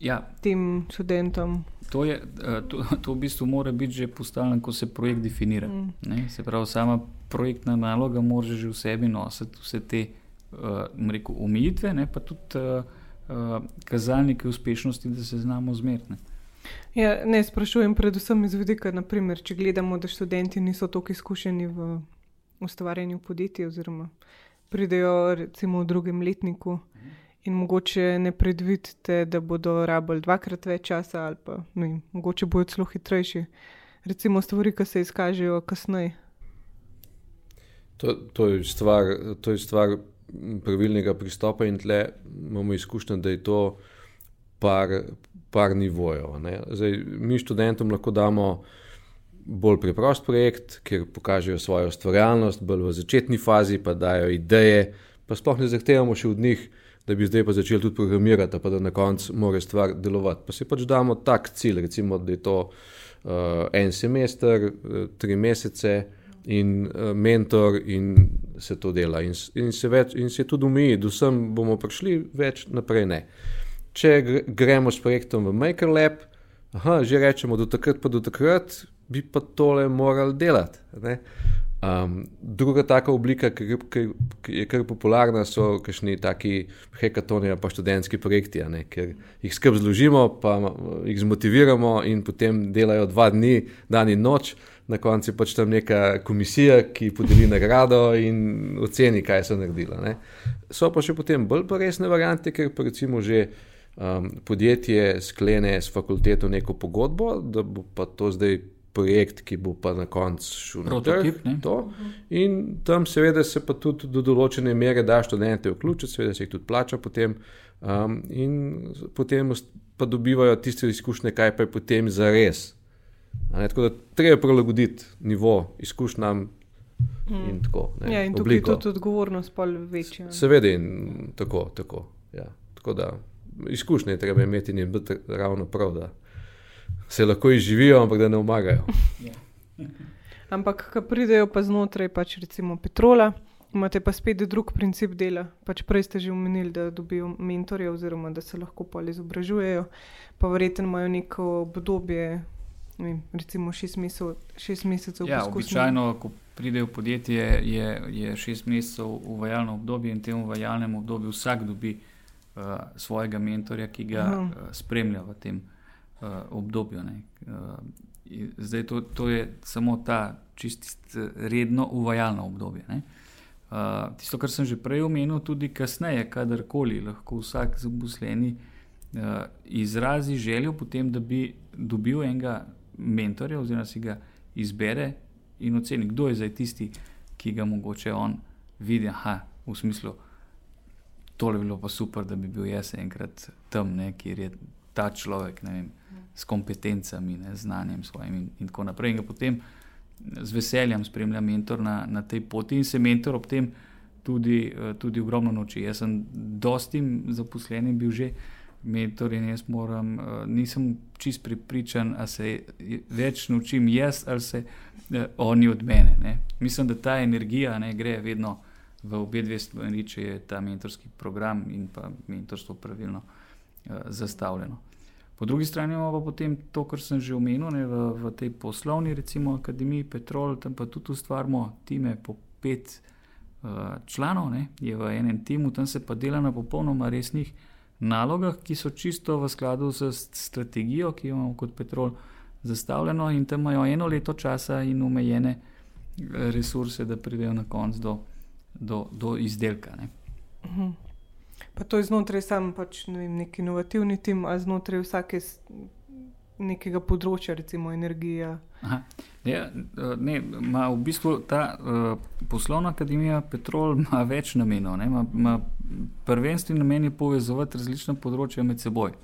ja. tem študentom. To, je, eh, to, to v bistvu mora biti že postavljeno, ko se projekt definira. Mm. Se pravi, sama projektna naloga mora že v sebi nositi vse te uh, omejitve, pa tudi uh, uh, kazalnike uspešnosti, da se znamo zmeriti. Ja, ne sprašujem, predvsem iz vidika, naprimer, če gledamo, da študenti niso tako izkušeni v ustvarjanju podjetij, oziroma pridejo recimo v drugem letniku in mogoče ne predvidite, da bodo rabili dvakrat več časa, ali pa ne, mogoče bodo celo hitrejši. Recimo stvari, ki se izkažejo kasneje. To, to, je stvar, to je stvar pravilnega pristopa, in tle imamo izkušnjo, da je to par, par nivojev. Zdaj, mi študentom lahko damo bolj preprost projekt, kjer pokažejo svojo ustvarjalnost, bolj v začetni fazi, pa dajo ideje, pa sploh ne zahtevamo še od njih, da bi zdaj pa začeli tudi programirati, pa da na koncu mora stvar delovati. Pa si pač damo tak cilj, recimo, da je to uh, en semester, uh, tri mesece in uh, mentor, in se to dela. In, in, se, več, in se tudi umijo, da vsem bomo prišli, več naprej ne. Če gremo s projektom v MakerLab, aha, že rečemo, do takrat pa do takrat bi pa tole morali delati. Um, druga taka oblika, ki, ki, ki je kar popularna, so kakšni taki hekatoni ali pa študentski projekti, ker jih skrb zložimo, pa jih zmotiviramo in potem delajo dva dni, dan in noč, na koncu je pač tam neka komisija, ki podeli nagrado in oceni, kaj so naredila. Ne. So pa še potem bolj pa resne variante, ker pa recimo že um, podjetje sklene s fakulteto neko pogodbo, da bo pa to zdaj projekt, ki bo pa na koncu šel na trg. In tam, seveda, se pa tudi do določene mere da študente vključiti, seveda se jih tudi plača potem. Um, in potem pa dobivajo tiste izkušnje, kaj pa je potem za res. Tako da treba prilagoditi nivo izkušnjam. Hmm. In, tako, ne, ja, in tukaj je tudi odgovornost večja. Seveda, in tako. tako, ja. tako da, izkušnje treba imeti in biti ravno prav. Da se lahko izživijo, ampak da ne pomagajo. ampak, ko pridejo pa znotraj, pač recimo Petrola, imate pa spet drug princip dela. Pač prej ste že omenili, da dobijo mentorje, oziroma da se lahko pol izobražujejo, pa verjetno imajo neko obdobje. Recimo šest mesecev, šest mesecev ja, običajno, ko pridejo v podjetje, je, je šest mesecev uvajalno obdobje in v tem uvajalnem obdobju vsak dobi uh, svojega mentorja, ki ga uh, spremlja v tem uh, obdobju. Uh, zdaj, to, to je samo ta čist redno uvajalno obdobje. Uh, tisto, kar sem že prej omenil, tudi kasneje, kadarkoli lahko vsak zaposleni uh, izrazi željo potem, da bi dobil enega mentorja, oziroma si ga izbere in oceni, kdo je zdaj tisti, ki ga mogoče on vidi. Aha, v smislu, tole bi bilo pa super, da bi bil jaz enkrat tam, ne, kjer je ta človek, vem s kompetencami, ne, znanjem svojim in, in tako naprej. In potem z veseljem spremlja mentor na, na tej poti in se mentor ob tem tudi, eh, tudi ogromno nauči. Jaz sem dostim zaposlenim bil že mentor in jaz moram, eh, nisem čist pripričan, ali se več naučim jaz ali se eh, oni od mene. Ne. Mislim, da ta energija ne, gre vedno v obe dve stvari, če je ta mentorski program in pa mentorstvo pravilno uh, zastavljeno. Po drugi strani imamo pa potem to, kar sem že omenil, ne, v, v tej poslovni, recimo Akademiji Petrol, tam pa tudi ustvarjamo time po pet uh, članov, ne, je v enem timu, tam se pa dela na popolnoma resnih nalogah, ki so čisto v skladu z strategijo, ki jo imamo kot Petrol zastavljeno, in tam imajo eno leto časa in omejene eh, resurse, da pridejo na konc do, do, do izdelka. Ne. Mhm. Pa to je znotraj sam pač, ne vem, nek inovativni tim, ali znotraj vsake nekega področja, recimo energija. Ja, ne, ma v bistvu ta uh, poslovna akademija Petrol ima več namenov. Ma, ma prvenstveni namen je povezovati različna področja med seboj.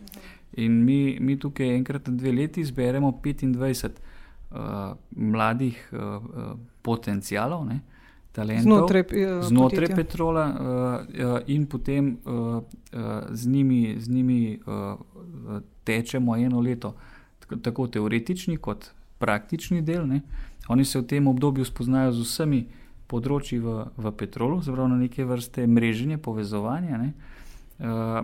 In mi, mi tukaj enkrat na dve leti zberemo 25 uh, mladih uh, potencialov. Ne, uh, talentov znotraj, uh, znotraj Petrola, uh, in potem uh, uh, z njimi, z njimi uh, tečemo eno leto, tako, tako teoretični kot praktični del. Ne. Oni se v tem obdobju spoznajo z vsemi področji v, v Petrolu, zelo na neke vrste mreženje, povezovanje. Ne. Uh,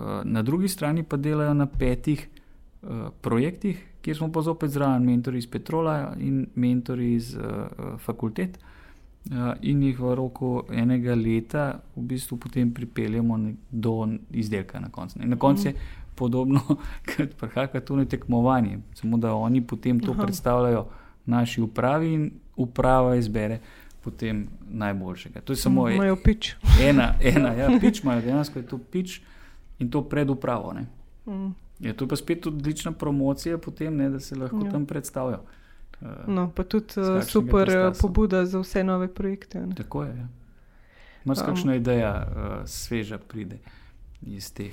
uh, na drugi strani pa delajo na petih uh, projektih, kjer smo pa zopet zraven mentori iz Petrola in mentori iz uh, fakultet. uh, in jih v roku enega leta v bistvu potem pripeljemo do izdelka na koncu. In na koncu je podobno, kot prihajka to na tekmovanje, samo da oni potem to Aha. predstavljajo naši upravi in uprava izbere. Potem najboljšega. To je samo ena. Imajo pič. Ena, ena ja, pič imajo, dejansko je to pič in to pred upravo. Mm. Ja, to je pa spet odlična promocija, potem, ne, da se lahko ja. tam predstavijo. No, pa tudi uh, super uh, pobuda za vse nove projekte. Ne? Tako je. Ja. Um. kakšna ideja uh, sveža pride iz, teh,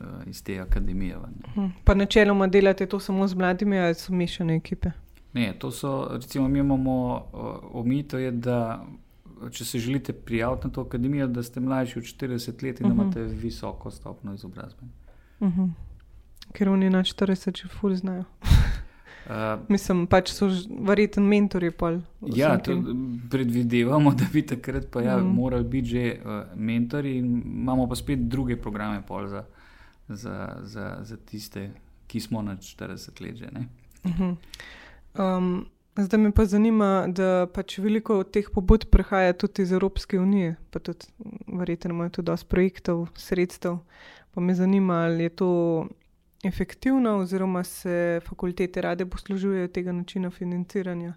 uh, iz te akademije. Uh, pa načeloma delate to samo z mladimi, ali so mešane ekipe? Ne, to so, recimo, mi imamo uh, omito, da če se želite prijaviti na to akademijo, da ste mlajši od 40 let in uh -huh. da mhm. imate visoko stopno izobrazbe. Uh mhm. -huh. Ker oni na 40 že ful znajo. Uh, Mislim, pač so verjetno mentori. Ja, predvidevamo, da bi takrat pa, ja, mm. morali biti že uh, mentori, in imamo pa spet druge programe za, za, za, za tiste, ki smo na 40 let. Že, uh -huh. um, zdaj me pa zanima, da pač veliko teh pobud prihaja tudi iz Evropske unije, pa tudi verjetno imajo tudi dosti projektov, sredstev. Pa me zanima, ali je to efektivno, oziroma se fakultete rade poslužujejo tega načina financiranja.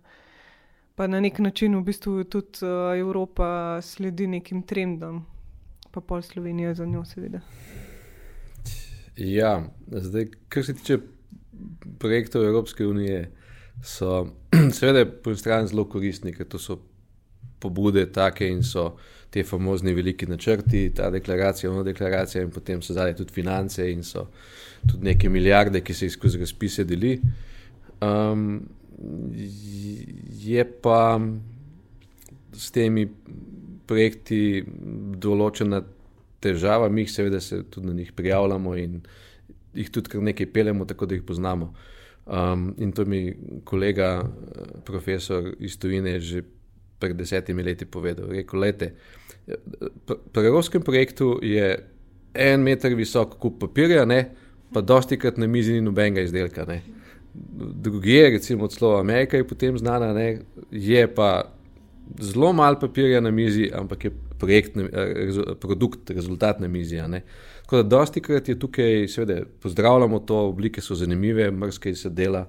Pa na nek način v bistvu tudi uh, Evropa sledi nekim trendom, pa pol Slovenija za njo, seveda. Ja, zdaj, kar se tiče projektov Evropske unije, so seveda po eni strani zelo koristni, ker to so pobude take in so te famozni veliki načrti, ta deklaracija, ono deklaracija in potem so zadaj tudi finance in so tudi neke milijarde, ki se jih skozi razpise deli. Um, je pa s temi projekti določena težava, mi jih seveda se tudi na njih prijavljamo in jih tudi kar nekaj pelemo, tako da jih poznamo. Um, in to mi kolega, profesor iz Tunisa, že pred desetimi leti povedal. Rekel, lete, pri evropskem projektu je en meter visok kup papirja, ne, pa dosti krat na mizi ni nobenega izdelka. Ne. Drugi, recimo celo Amerika je potem znana, ne, je pa zelo malo papirja na mizi, ampak je projekt, produkt, rezultat na mizi. Tako da dosti krat je tukaj, seveda, pozdravljamo to, oblike so zanimive, mrske se dela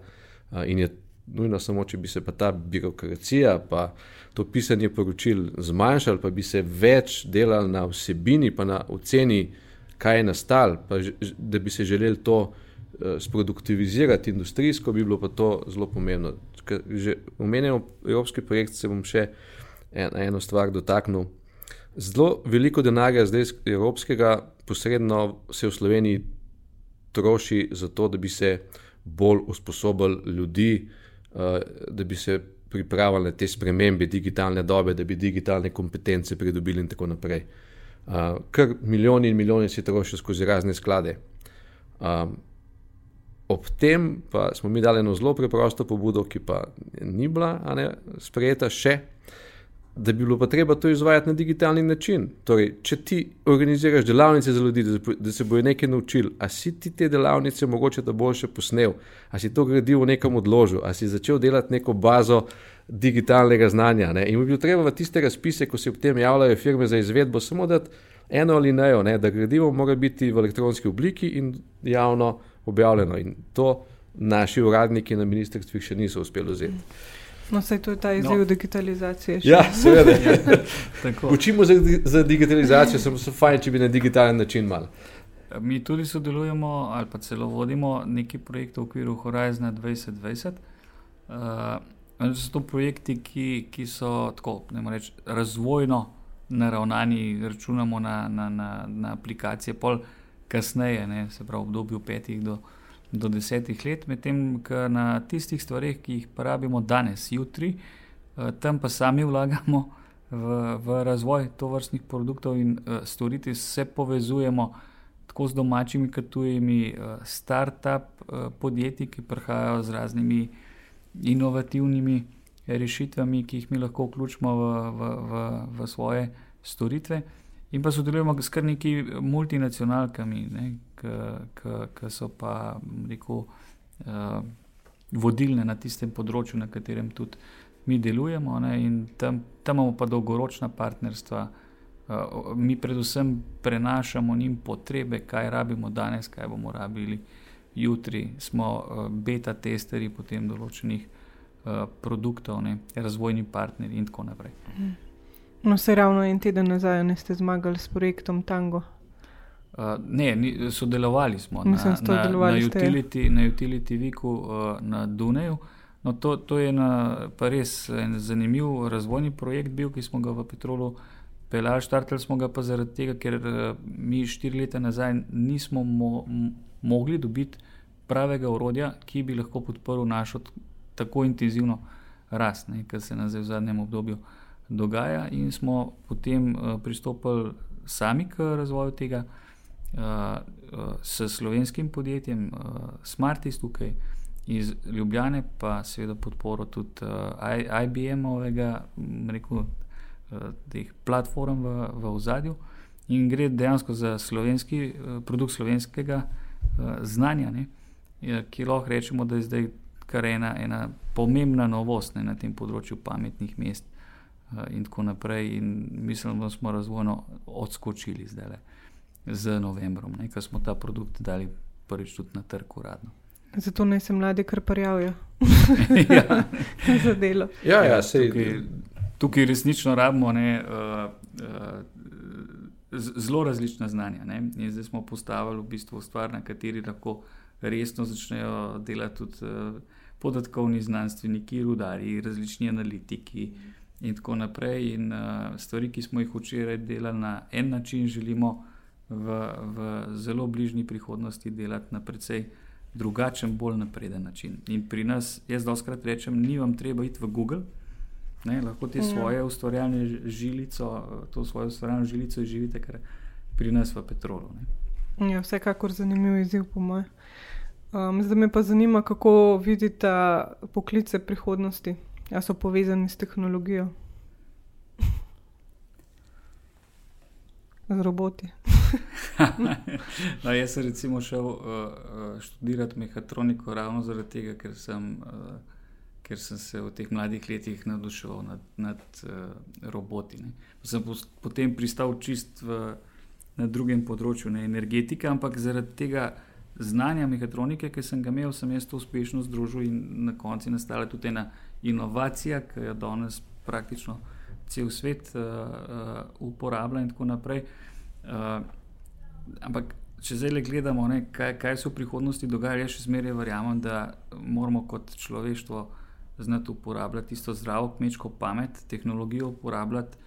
in je nujno samo, če bi se pa ta birokracija, pa to pisanje poročil zmanjšalo, pa bi se več delalo na vsebini, pa na oceni, kaj je nastalo, da bi se želeli to uh, sproduktivizirati industrijsko, bi bilo pa to zelo pomembno. Že omenjamo evropski projekt, se bom še en, eno stvar dotaknil. Zelo veliko denarja zdaj iz evropskega posredno se v Sloveniji troši za to, da bi se bolj usposobili ljudi, uh, da bi se pripravljali na te spremembe digitalne dobe, da bi digitalne kompetence pridobili in tako naprej. Uh, kar milijoni in milijoni se trošijo skozi razne sklade. Um, ob tem pa smo mi dali eno zelo preprosto pobudo, ki pa ni bila ne, sprejeta še, da bi bilo pa treba to izvajati na digitalni način. Torej, če ti organiziraš delavnice za ljudi, da se bojo nekaj naučili, a si ti te delavnice mogoče da boš še posnel, a si to gradil v nekem odložu, a si začel delati neko bazo digitalnega znanja. Ne? In bi bilo treba v tiste razpise, ko se v tem javljajo firme za izvedbo, samo dati eno ali ne, da gradivo mora biti v elektronski obliki in javno objavljeno. In to naši uradniki na ministrstvih še niso uspeli vzeti. No, vse to je ta izziv no. digitalizacije. Še. Ja, seveda. Ja. Učimo za, za digitalizacijo, samo so fajn, če bi na digitalen način mal. Mi tudi sodelujemo ali pa celo vodimo neki projekt v okviru Horizon 2020. Uh, so to projekti, ki, ki so tako reč, razvojno naravnani, računamo na, na, na, na aplikacije, pol kasneje, ne, se pravi v obdobju petih do do desetih let, medtem ko na tistih stvarih, ki jih porabimo danes, jutri, eh, tam pa sami vlagamo v, v razvoj tovrstnih produktov in uh, storitev, se povezujemo tako z domačimi, kot tujimi uh, start-up podjetji, ki prihajajo z raznimi inovativnimi rešitvami, ki jih mi lahko vključimo v, v, v, v svoje storitve. In pa sodelujemo s kar nekimi multinacionalkami, ne, ki so pa rekel, uh, vodilne na tistem področju, na katerem tudi mi delujemo ne, in tam, tam imamo pa dolgoročna partnerstva. Uh, mi predvsem prenašamo njim potrebe, kaj rabimo danes, kaj bomo rabili jutri. Smo uh, beta testeri potem določenih uh, produktov, ne, razvojni partnerji in tako naprej. No, se ravno en teden nazaj ne ste zmagali s projektom Tango. Uh, ne, ni, sodelovali smo Mislim, na, na, na, ste. utility, na Utility Viku uh, na Dunaju. No, to, to je na, res en zanimiv razvojni projekt, bil, ki smo ga v Petrolu peljali. Štartali smo ga pa zaradi tega, ker uh, mi štiri leta nazaj nismo mo, mogli dobiti pravega orodja, ki bi lahko podporil našo tako intenzivno rast, kar se nas v zadnjem obdobju dogaja. In smo potem uh, pristopili sami k razvoju tega uh, uh, s slovenskim podjetjem Smartis tukaj iz Ljubljane, pa seveda podporo tudi uh, IBM-ovega, rekel, uh, teh platform v, v ozadju. In gre dejansko za slovenski uh, produkt slovenskega uh, znanja, ne, ki lahko rečemo, da je zdaj kar ena, ena pomembna novost ne, na tem področju pametnih mest. In tako naprej, in mislim, da smo razvojno odskočili zdaj le z novembrom, ko smo ta produkt dali prvič tudi na trg uradno. Zato naj se mladi kar parjavijo ja. za delo. Ja, ja, sej, tukaj, tukaj resnično rabimo ne, uh, uh, zelo različna znanja. Ne. In zdaj smo postavili v bistvu stvar, na kateri lahko resno začnejo delati tudi uh, podatkovni znanstveniki, rudari, različni analitiki. In tako naprej. In, uh, stvari, ki smo jih včeraj delali na en način, želimo v, v zelo bližnji prihodnosti delati na precej drugačen, bolj napreden način. In pri nas, jaz doskrat rečem, ni vam treba iti v Google, ne, lahko te ja. svoje ustvarjalne žilico, to svojo ustvarjalno žilico živite, kar pri nas v Petrolu. Ja, vsekakor zanimiv izziv, po mojem. Um, zdaj me pa zanima, kako vidite poklice prihodnosti, ali so povezani s tehnologijo. z roboti. no, jaz sem recimo šel uh, študirati mehatroniko ravno zaradi tega, ker sem, uh, ker sem se v teh mladih letih navduševal nad, nad uh, roboti. Ne. Sem potem pristal čist v, na drugem področju, ne energetika, ampak zaradi tega znanja mehatronike, ki sem ga imel, sem jaz to uspešno združil in na koncu nastala tudi ena inovacija, ki jo danes praktično cel svet uh, uh, uporablja in tako naprej. Uh, ampak, če zdaj gledamo, ne, kaj, kaj se v prihodnosti dogaja, jaz še zmeraj verjamem, da moramo kot človeštvo znati uporabljati isto zdravo kmečko pamet, tehnologijo uporabljati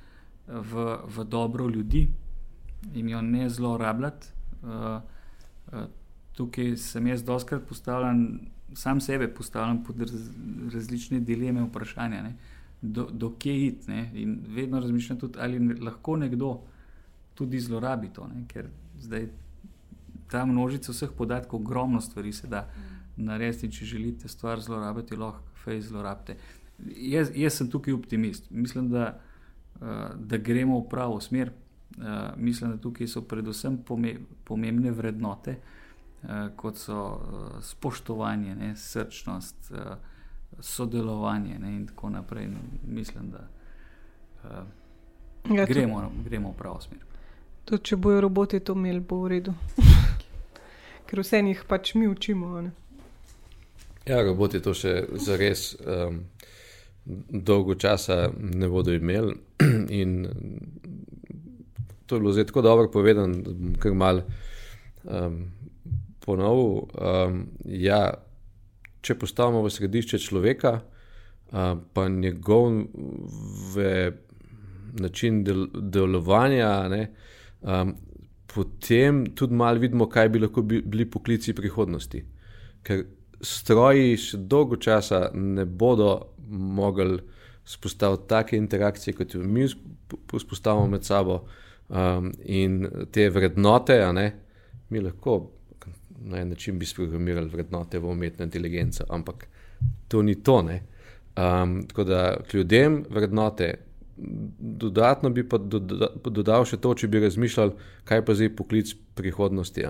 v, v dobro ljudi in jo ne zlorabljati. Uh, uh, tukaj sem jaz doskrat postavljen, sam sebe postavljam pod raz, različne dileme, vprašanja. Ne. Do, do kje iti. In vedno razmišljam tudi, ali lahko nekdo tudi zlorabi to, ne? ker zdaj ta množica vseh podatkov, ogromno stvari se da narediti. Če želite stvar zlorabiti, lahko fej zlorabite. Jaz, jaz sem tukaj optimist. Mislim, da, uh, da gremo v pravo smer. Uh, mislim, da tukaj so predvsem pomembne vrednote, kot so uh, spoštovanje, ne, srčnost. Uh, sodelovanje ne, in tako naprej. Mislim, da ja, gremo, gremo v pravo smer. Tudi če bojo roboti to imeli, bo v redu. Ker vse jih pač mi učimo. Ne? Ja, roboti to še za res um, dolgo časa ne bodo imeli. In to je bilo zdaj tako dobro povedano, da bom kar mal um, ponovil. Um, ja, če postavimo v središče človeka, pa njegov način del, delovanja, ne, potem tudi malo vidimo, kaj bi lahko bili poklici prihodnosti. Ker stroji še dolgo časa ne bodo mogli spostaviti take interakcije, kot jo mi vzpostavimo med sabo. Um, in te vrednote, ne, mi lahko na en način bi sprogramirali vrednote v umetno inteligenco, ampak to ni to. Um, tako da ljudem vrednote, dodatno bi pa dodal še to, če bi razmišljali, kaj pa zdaj poklic prihodnosti.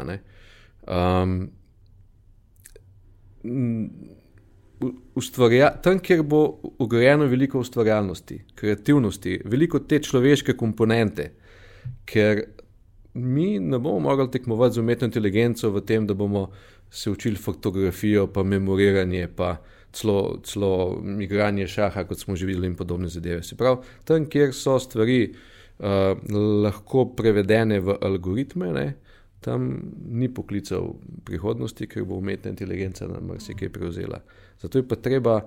Um, ustvarja, tam, kjer bo ugrajeno veliko ustvarjalnosti, kreativnosti, veliko te človeške komponente, ker mi ne bomo mogli tekmovati z umetno inteligenco v tem, da bomo se učili fotografijo, pa memoriranje, pa celo, celo igranje šaha, kot smo že videli, in podobne zadeve. Se pravi, tam, kjer so stvari uh, lahko prevedene v algoritme, ne, tam ni poklical prihodnosti, ker bo umetna inteligenca nam marsikaj prevzela. Zato je pa treba,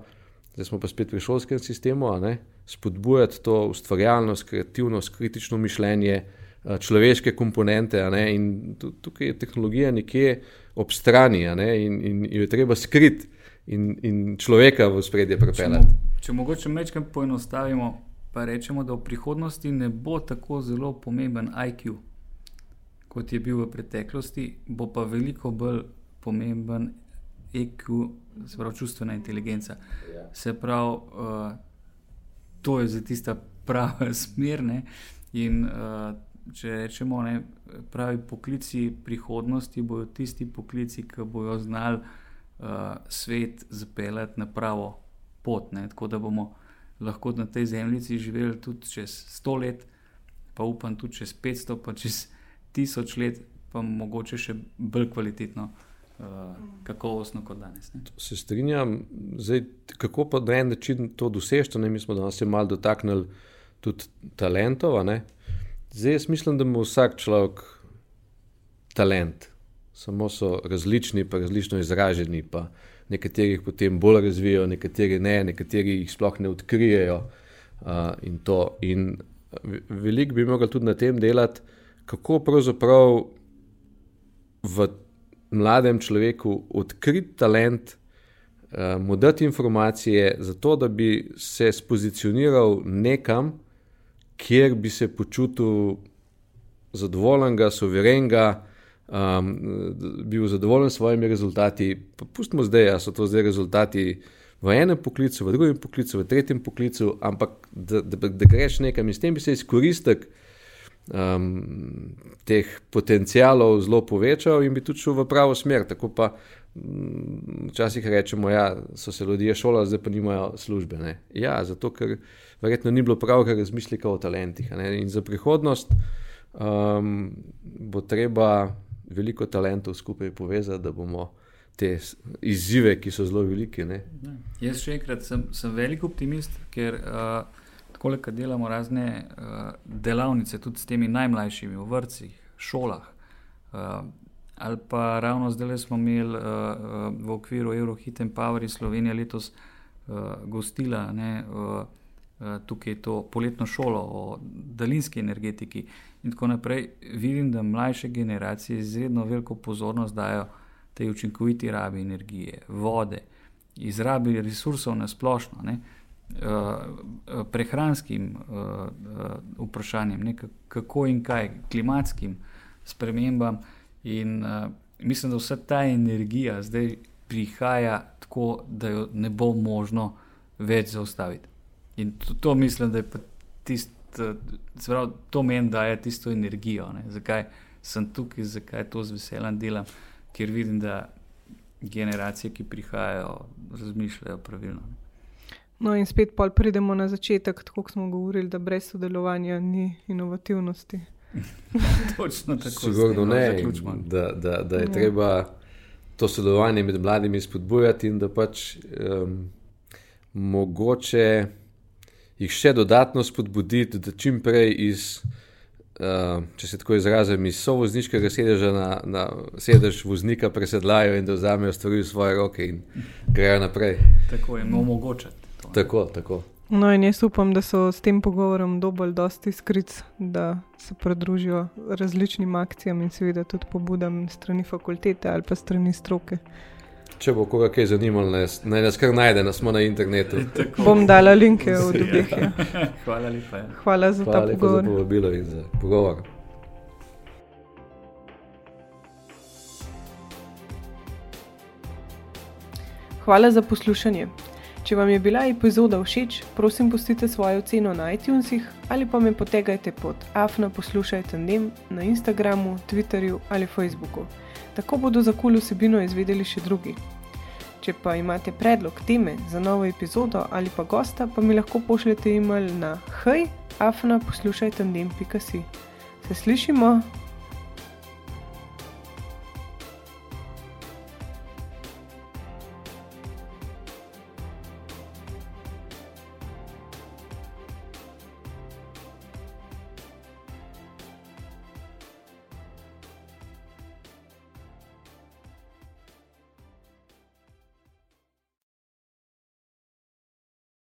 da smo pa spet pri šolskem sistemu, spodbujati to ustvarjalnost, kreativnost, kritično mišljenje. Človeške komponente, ne, in tukaj je tehnologija nekje ob strani, ne, in, in jo je treba skriti in, in človeka v spredje pripeljati. Če, če mogoče mečkam poenostavimo, pa rečemo, da v prihodnosti ne bo tako zelo pomemben IQ, kot je bil v preteklosti, bo pa veliko bolj pomemben EQ, se pravi čustvena inteligenca. Ja. Se pravi, uh, to je za tista prava smer. Ne? In uh, če rečemo, ne, pravi poklici prihodnosti bodo tisti poklici, ki bodo znali uh, svet zapeljati na pravo pot. Ne? Tako da bomo lahko na tej zemlji živeli tudi čez 100 let, pa upam tudi čez 500, pa čez 1000 let, pa mogoče še bolj kvalitetno. Uh, kakovostno kot danes. Ne? Se strinjam, Zdaj, kako pa na en način to dosežemo. Mi smo danes malo dotaknili tudi talentov. Zdaj, jaz mislim, da ima vsak človek talent, samo so različni, pa različno izraženi. Pa nekateri jih potem bolj razvijajo, nekateri ne, nekateri jih sploh ne odkrijejo. Uh, in in veliko bi lahko tudi na tem delati, kako pravzaprav v mladem človeku odkriti talent, uh, mu dati informacije, zato da bi se spozicioniral nekam, kjer bi se počutil zadovoljen, soveren um, bil zadovoljen s svojimi rezultati. Pustimo zdaj, da so to zdaj rezultati v enem poklicu, v drugem poklicu, v tretjem poklicu, ampak da, da, da greš nekam in s tem bi se izkoristek um, teh potencijalov zelo povečal in bi tudi šel v pravo smer. Tako pa mm, včasih rečemo, da ja, so se ljudje šolali, zdaj pa nimajo službe. Ne? Ja, zato ker verjetno ni bilo prav, kar razmišljati o talentih. In za prihodnost um, bo treba veliko talentov skupaj povezati, da bomo te izzive, ki so zelo velike. Ne. Jaz še enkrat sem, sem velik optimist, ker uh, tako, da delamo razne uh, delavnice tudi s temi najmlajšimi v vrtcih, šolah. Uh, ali pa ravno zdaj smo imeli uh, v okviru Eurohit and Power in Slovenija letos uh, gostila. Ne, uh, Tukaj je to poletno šolo o daljinski energetiki, in tako naprej, vidim, da mlajše generacije izredno veliko pozornost dajo tej učinkoviti rabi energije, vode, izrabi resursov na splošno, ne, uh, prehranskim uh, uh, vprašanjem, ne, kako in kaj, klimatskim spremembam. In mislim, da vsa ta energija zdaj prihaja tako, da jo ne bo možno več zaustaviti. In to, to mislim, da je tisto. Pravi, to meni daje tisto energijo, ne? zakaj sem tukaj, zakaj to z veseljem delam, ker vidim, da generacije, ki prihajajo, razmišljajo pravilno. Ne? No, in spet pridemo na začetek, tako kot smo govorili, da brez sodelovanja ni inovativnosti. Točno tako. Sigurno no, ne, da, da, da je ja. treba to sodelovanje med mladimi spodbujati in da pač um, mogoče jih še dodatno spodbuditi, da čim prej iz, uh, če se tako izrazim, iz sovozniškega sedeža na, na sedež voznika presedlajo in da vzamejo stvari v svoje roke in grejo naprej. Tako je, omogočati. Tako, tako. No, in jaz upam, da so s tem pogovorom dovolj dosti skric, da se pridružijo različnim akcijam in seveda tudi pobudam strani fakultete ali pa strani stroke. Če bo koga kaj zanimalo, naj nas kar najde, nas smo na internetu. Bom dala linke v dubih. Ja. Hvala lepa. Ja. Hvala za Hvala ta pogovor. Hvala za povabilo in za pogovor. Hvala za poslušanje. Če vam je bila epizoda všeč, prosim, pustite svojo oceno na iTunesih ali pa me potegajte pod afna poslušajte dnem na Instagramu, Twitterju ali Facebooku tako bodo za kul vsebino izvedeli še drugi. Če pa imate predlog teme za novo epizodo ali pa gosta, pa mi lahko pošljete e-mail na hej, afna poslušajte, se slišimo!